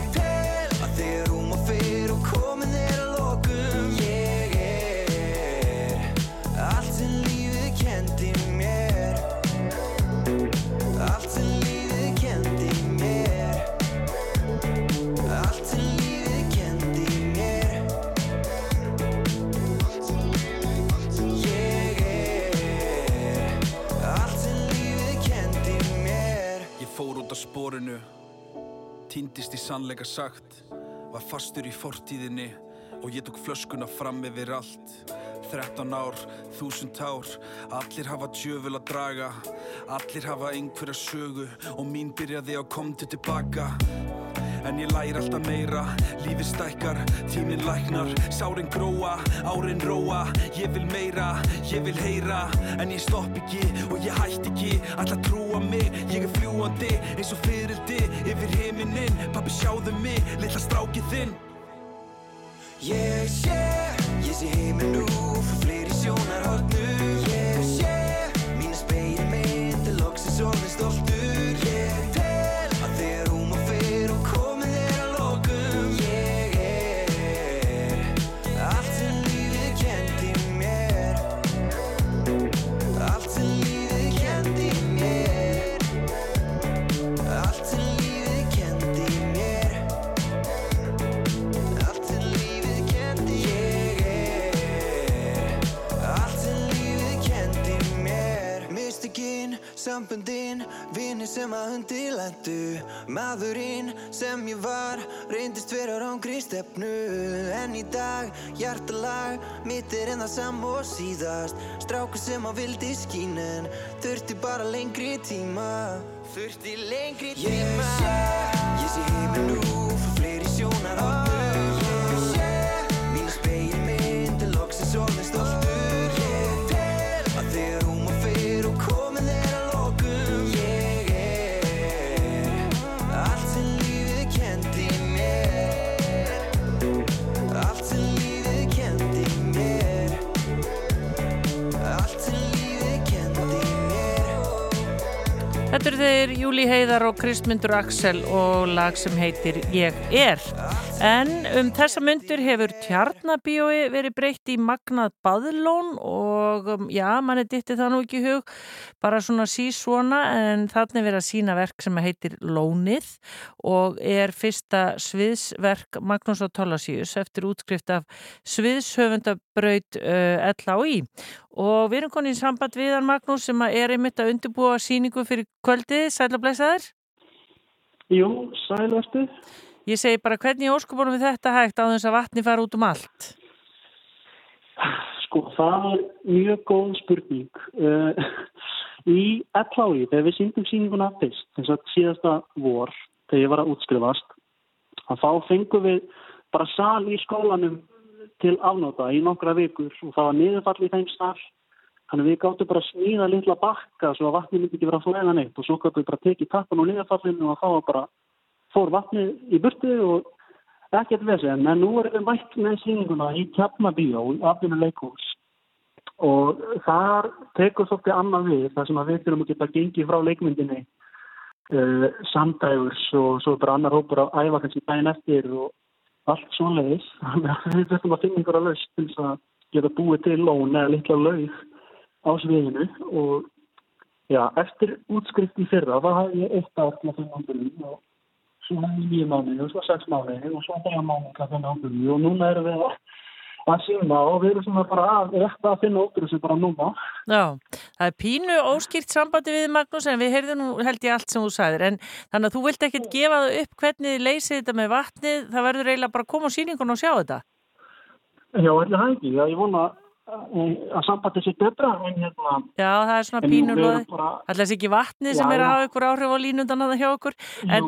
sporinu, týndist í sannleika sagt, var fastur í fortíðinni og ég tók flöskuna fram yfir allt. 13 ár, 1000 ár, allir hafa djöful að draga, allir hafa einhverja sögu og mín byrjaði á komdu tilbaka. En ég læri alltaf meira, lífið stækkar, tíminn læknar, sárin gróa, árin róa, ég vil meira, ég vil heyra, en ég stopp ekki og ég hætt ekki, alla trúa mig, ég er fljúandi eins og fyrildi yfir heiminin, pappi sjáðu mig, litla strákið þinn. Ég sé, ég sé heiminn nú, frá fleiri sjónarhornum Ég sé, mínu speilmynd, er loksins orðin stoltur. Ég sambundinn Vinni sem að undirlættu Maðurinn sem ég var Reyndist vera rángri stefnu. En í dag, hjartalag Mitt er en það sam og síðast. Strákur sem að vildi skín En þurfti bara lengri tíma. Þurfti lengri tíma. Ég sé, ég sé heiminn nú Frá fleiri sjónarhornum Þetta eru þeir Júli Heiðar og Kristmundur Axel og lag sem heitir Ég er. En um þessa myndur hefur tjarnabíói verið breytt í magnað baðlón og um, já, manni ditti það nú ekki hug, bara svona sí svona en þannig verið að sína verk sem heitir Lónið og er fyrsta sviðsverk Magnús og Tólasíus eftir útskrift af sviðshöfundabraut uh, LAI og við erum konið í samband við hann Magnús sem er einmitt að undirbúa síningu fyrir kvöldið, sæl og blessaður. Jú, sæl verstu Ég segi bara hvernig óskupunum við þetta hægt á þess að vatni fara út um allt? Sko, það er mjög góð spurning. Uh, Í LHI, þegar við síndum síninguna fyrst, þess að síðasta vor þegar ég var að útskrifast að þá fengum við bara sal í skólanum til afnóta í nokkra vikur og það var niðurfall í þeim sal þannig við gáttum bara að smíða litla bakka svo að vatni myndi ekki vera að flæða neitt og svo gáttum við bara tekið tappan og niðurfallinu og þá bara fór vatni í burtu og ekkert vesen. En nú erum við mætt með síninguna í Kjapnabíó í afninu leikús og þar tekur svolítið annað við þar sem að við þurfum að geta gengið frá leikmyndinni uh, samdægurs og svo bara annar hópur að æfa kannski daginn eftir og allt svoleiðis. Þannig að við þurfum að finna einhverja laust til þess að geta búið til lón eða litla laug á sviðinu. Og já, eftir útskrift í fyrra þá hafði ég eitt ár til að finna ábyrgum og svo hafði ég nýju mánuði og svo sex mánuði og svo dæja mánuði til að finna ábyrgum og núna erum við að að sína og við erum svona bara að, rétt að finna úr þessu bara núna. Já, það er pínu óskýrt sambandi við Magnús en við heyrðum nú held ég allt sem þú sagðir en þannig að þú vilt ekkert gefa það upp hvernig leysið þetta með vatnið, það verður eiginlega bara að koma á síningun og sjá þetta. Já, ekki. Já, ég vona að sambandi sér betra en hérna Já, það er svona En pínu við erum loði. bara- Alltaf þessi ekki vatni sem Já, er að hafa ykkur áhrif á línundan að það hjá okkur. En,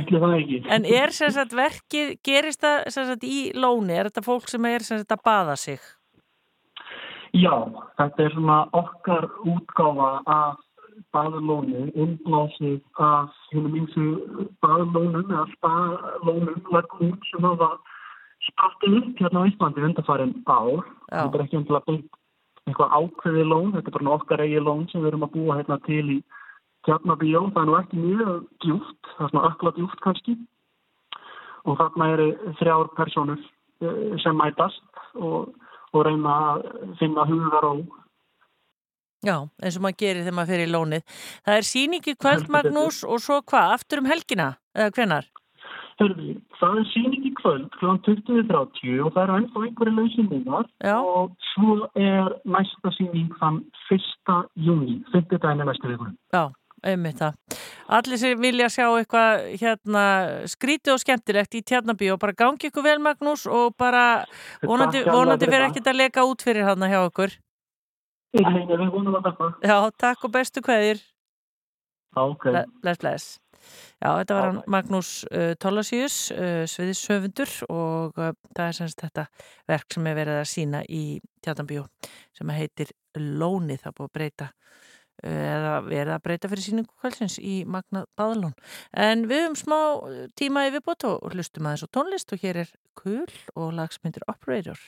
ekki en er sem sagt verkið, gerist það sem sagt í lóni? Er þetta fólk sem er sem sagt að baða sig? Já, þetta er svona okkar útgáfa af baðlónu, innblásið af hennum eins og baðlónum eða spaðlónum lagum sem hafa sprottið upp hérna á Íslandi undarfærin ár. Já. Þetta er ekki endilega beint eitthvað ákveðið lón, þetta er bara okkar eigi lón sem við erum að búa hérna til í Tjarnabíó. Það er nú ekki mjög djúft, það er svona ökla djúft kannski og þarna eru þrjár personur eh, sem mætast og, og reyna að finna hugar og Já, eins og maður gerir þegar maður fer í lónið. Það er síningi kvöld, Magnús, og svo hvað? Aftur um helgina? Eða hvenar? Hörðu, það er síning í kvöld kl. 20.30 og það eru ennþá einhverju lausinningar og svo er næsta síning þann 1. júni, 5. daginn er næstu vikunum. Já, einmitt það. Allir sem vilja sjá eitthvað hérna skrítið og skemmtilegt í Tjarnabíu og bara gangi ykkur vel, Magnús, og bara vonandi, vonandi það. ekkert að leka út fyrir hann hjá okkur. Nei, nei, við vonum að þetta. Já, takk og bestu kveðir. Ok. Ble- Bless, bless. Já, þetta var hann Magnús uh, Tollasíus, uh, sviðishöfundur og uh, það er semst þetta verk sem er verið að sína í Tjarnabíu sem heitir Lónið, það búið að breyta eða verið að breyta fyrir síningu kvöldsins í Magna Baðalón. En við höfum smá tíma yfirbót og hlustum aðeins á tónlist og hér er Kul og lagsmyndir Operator.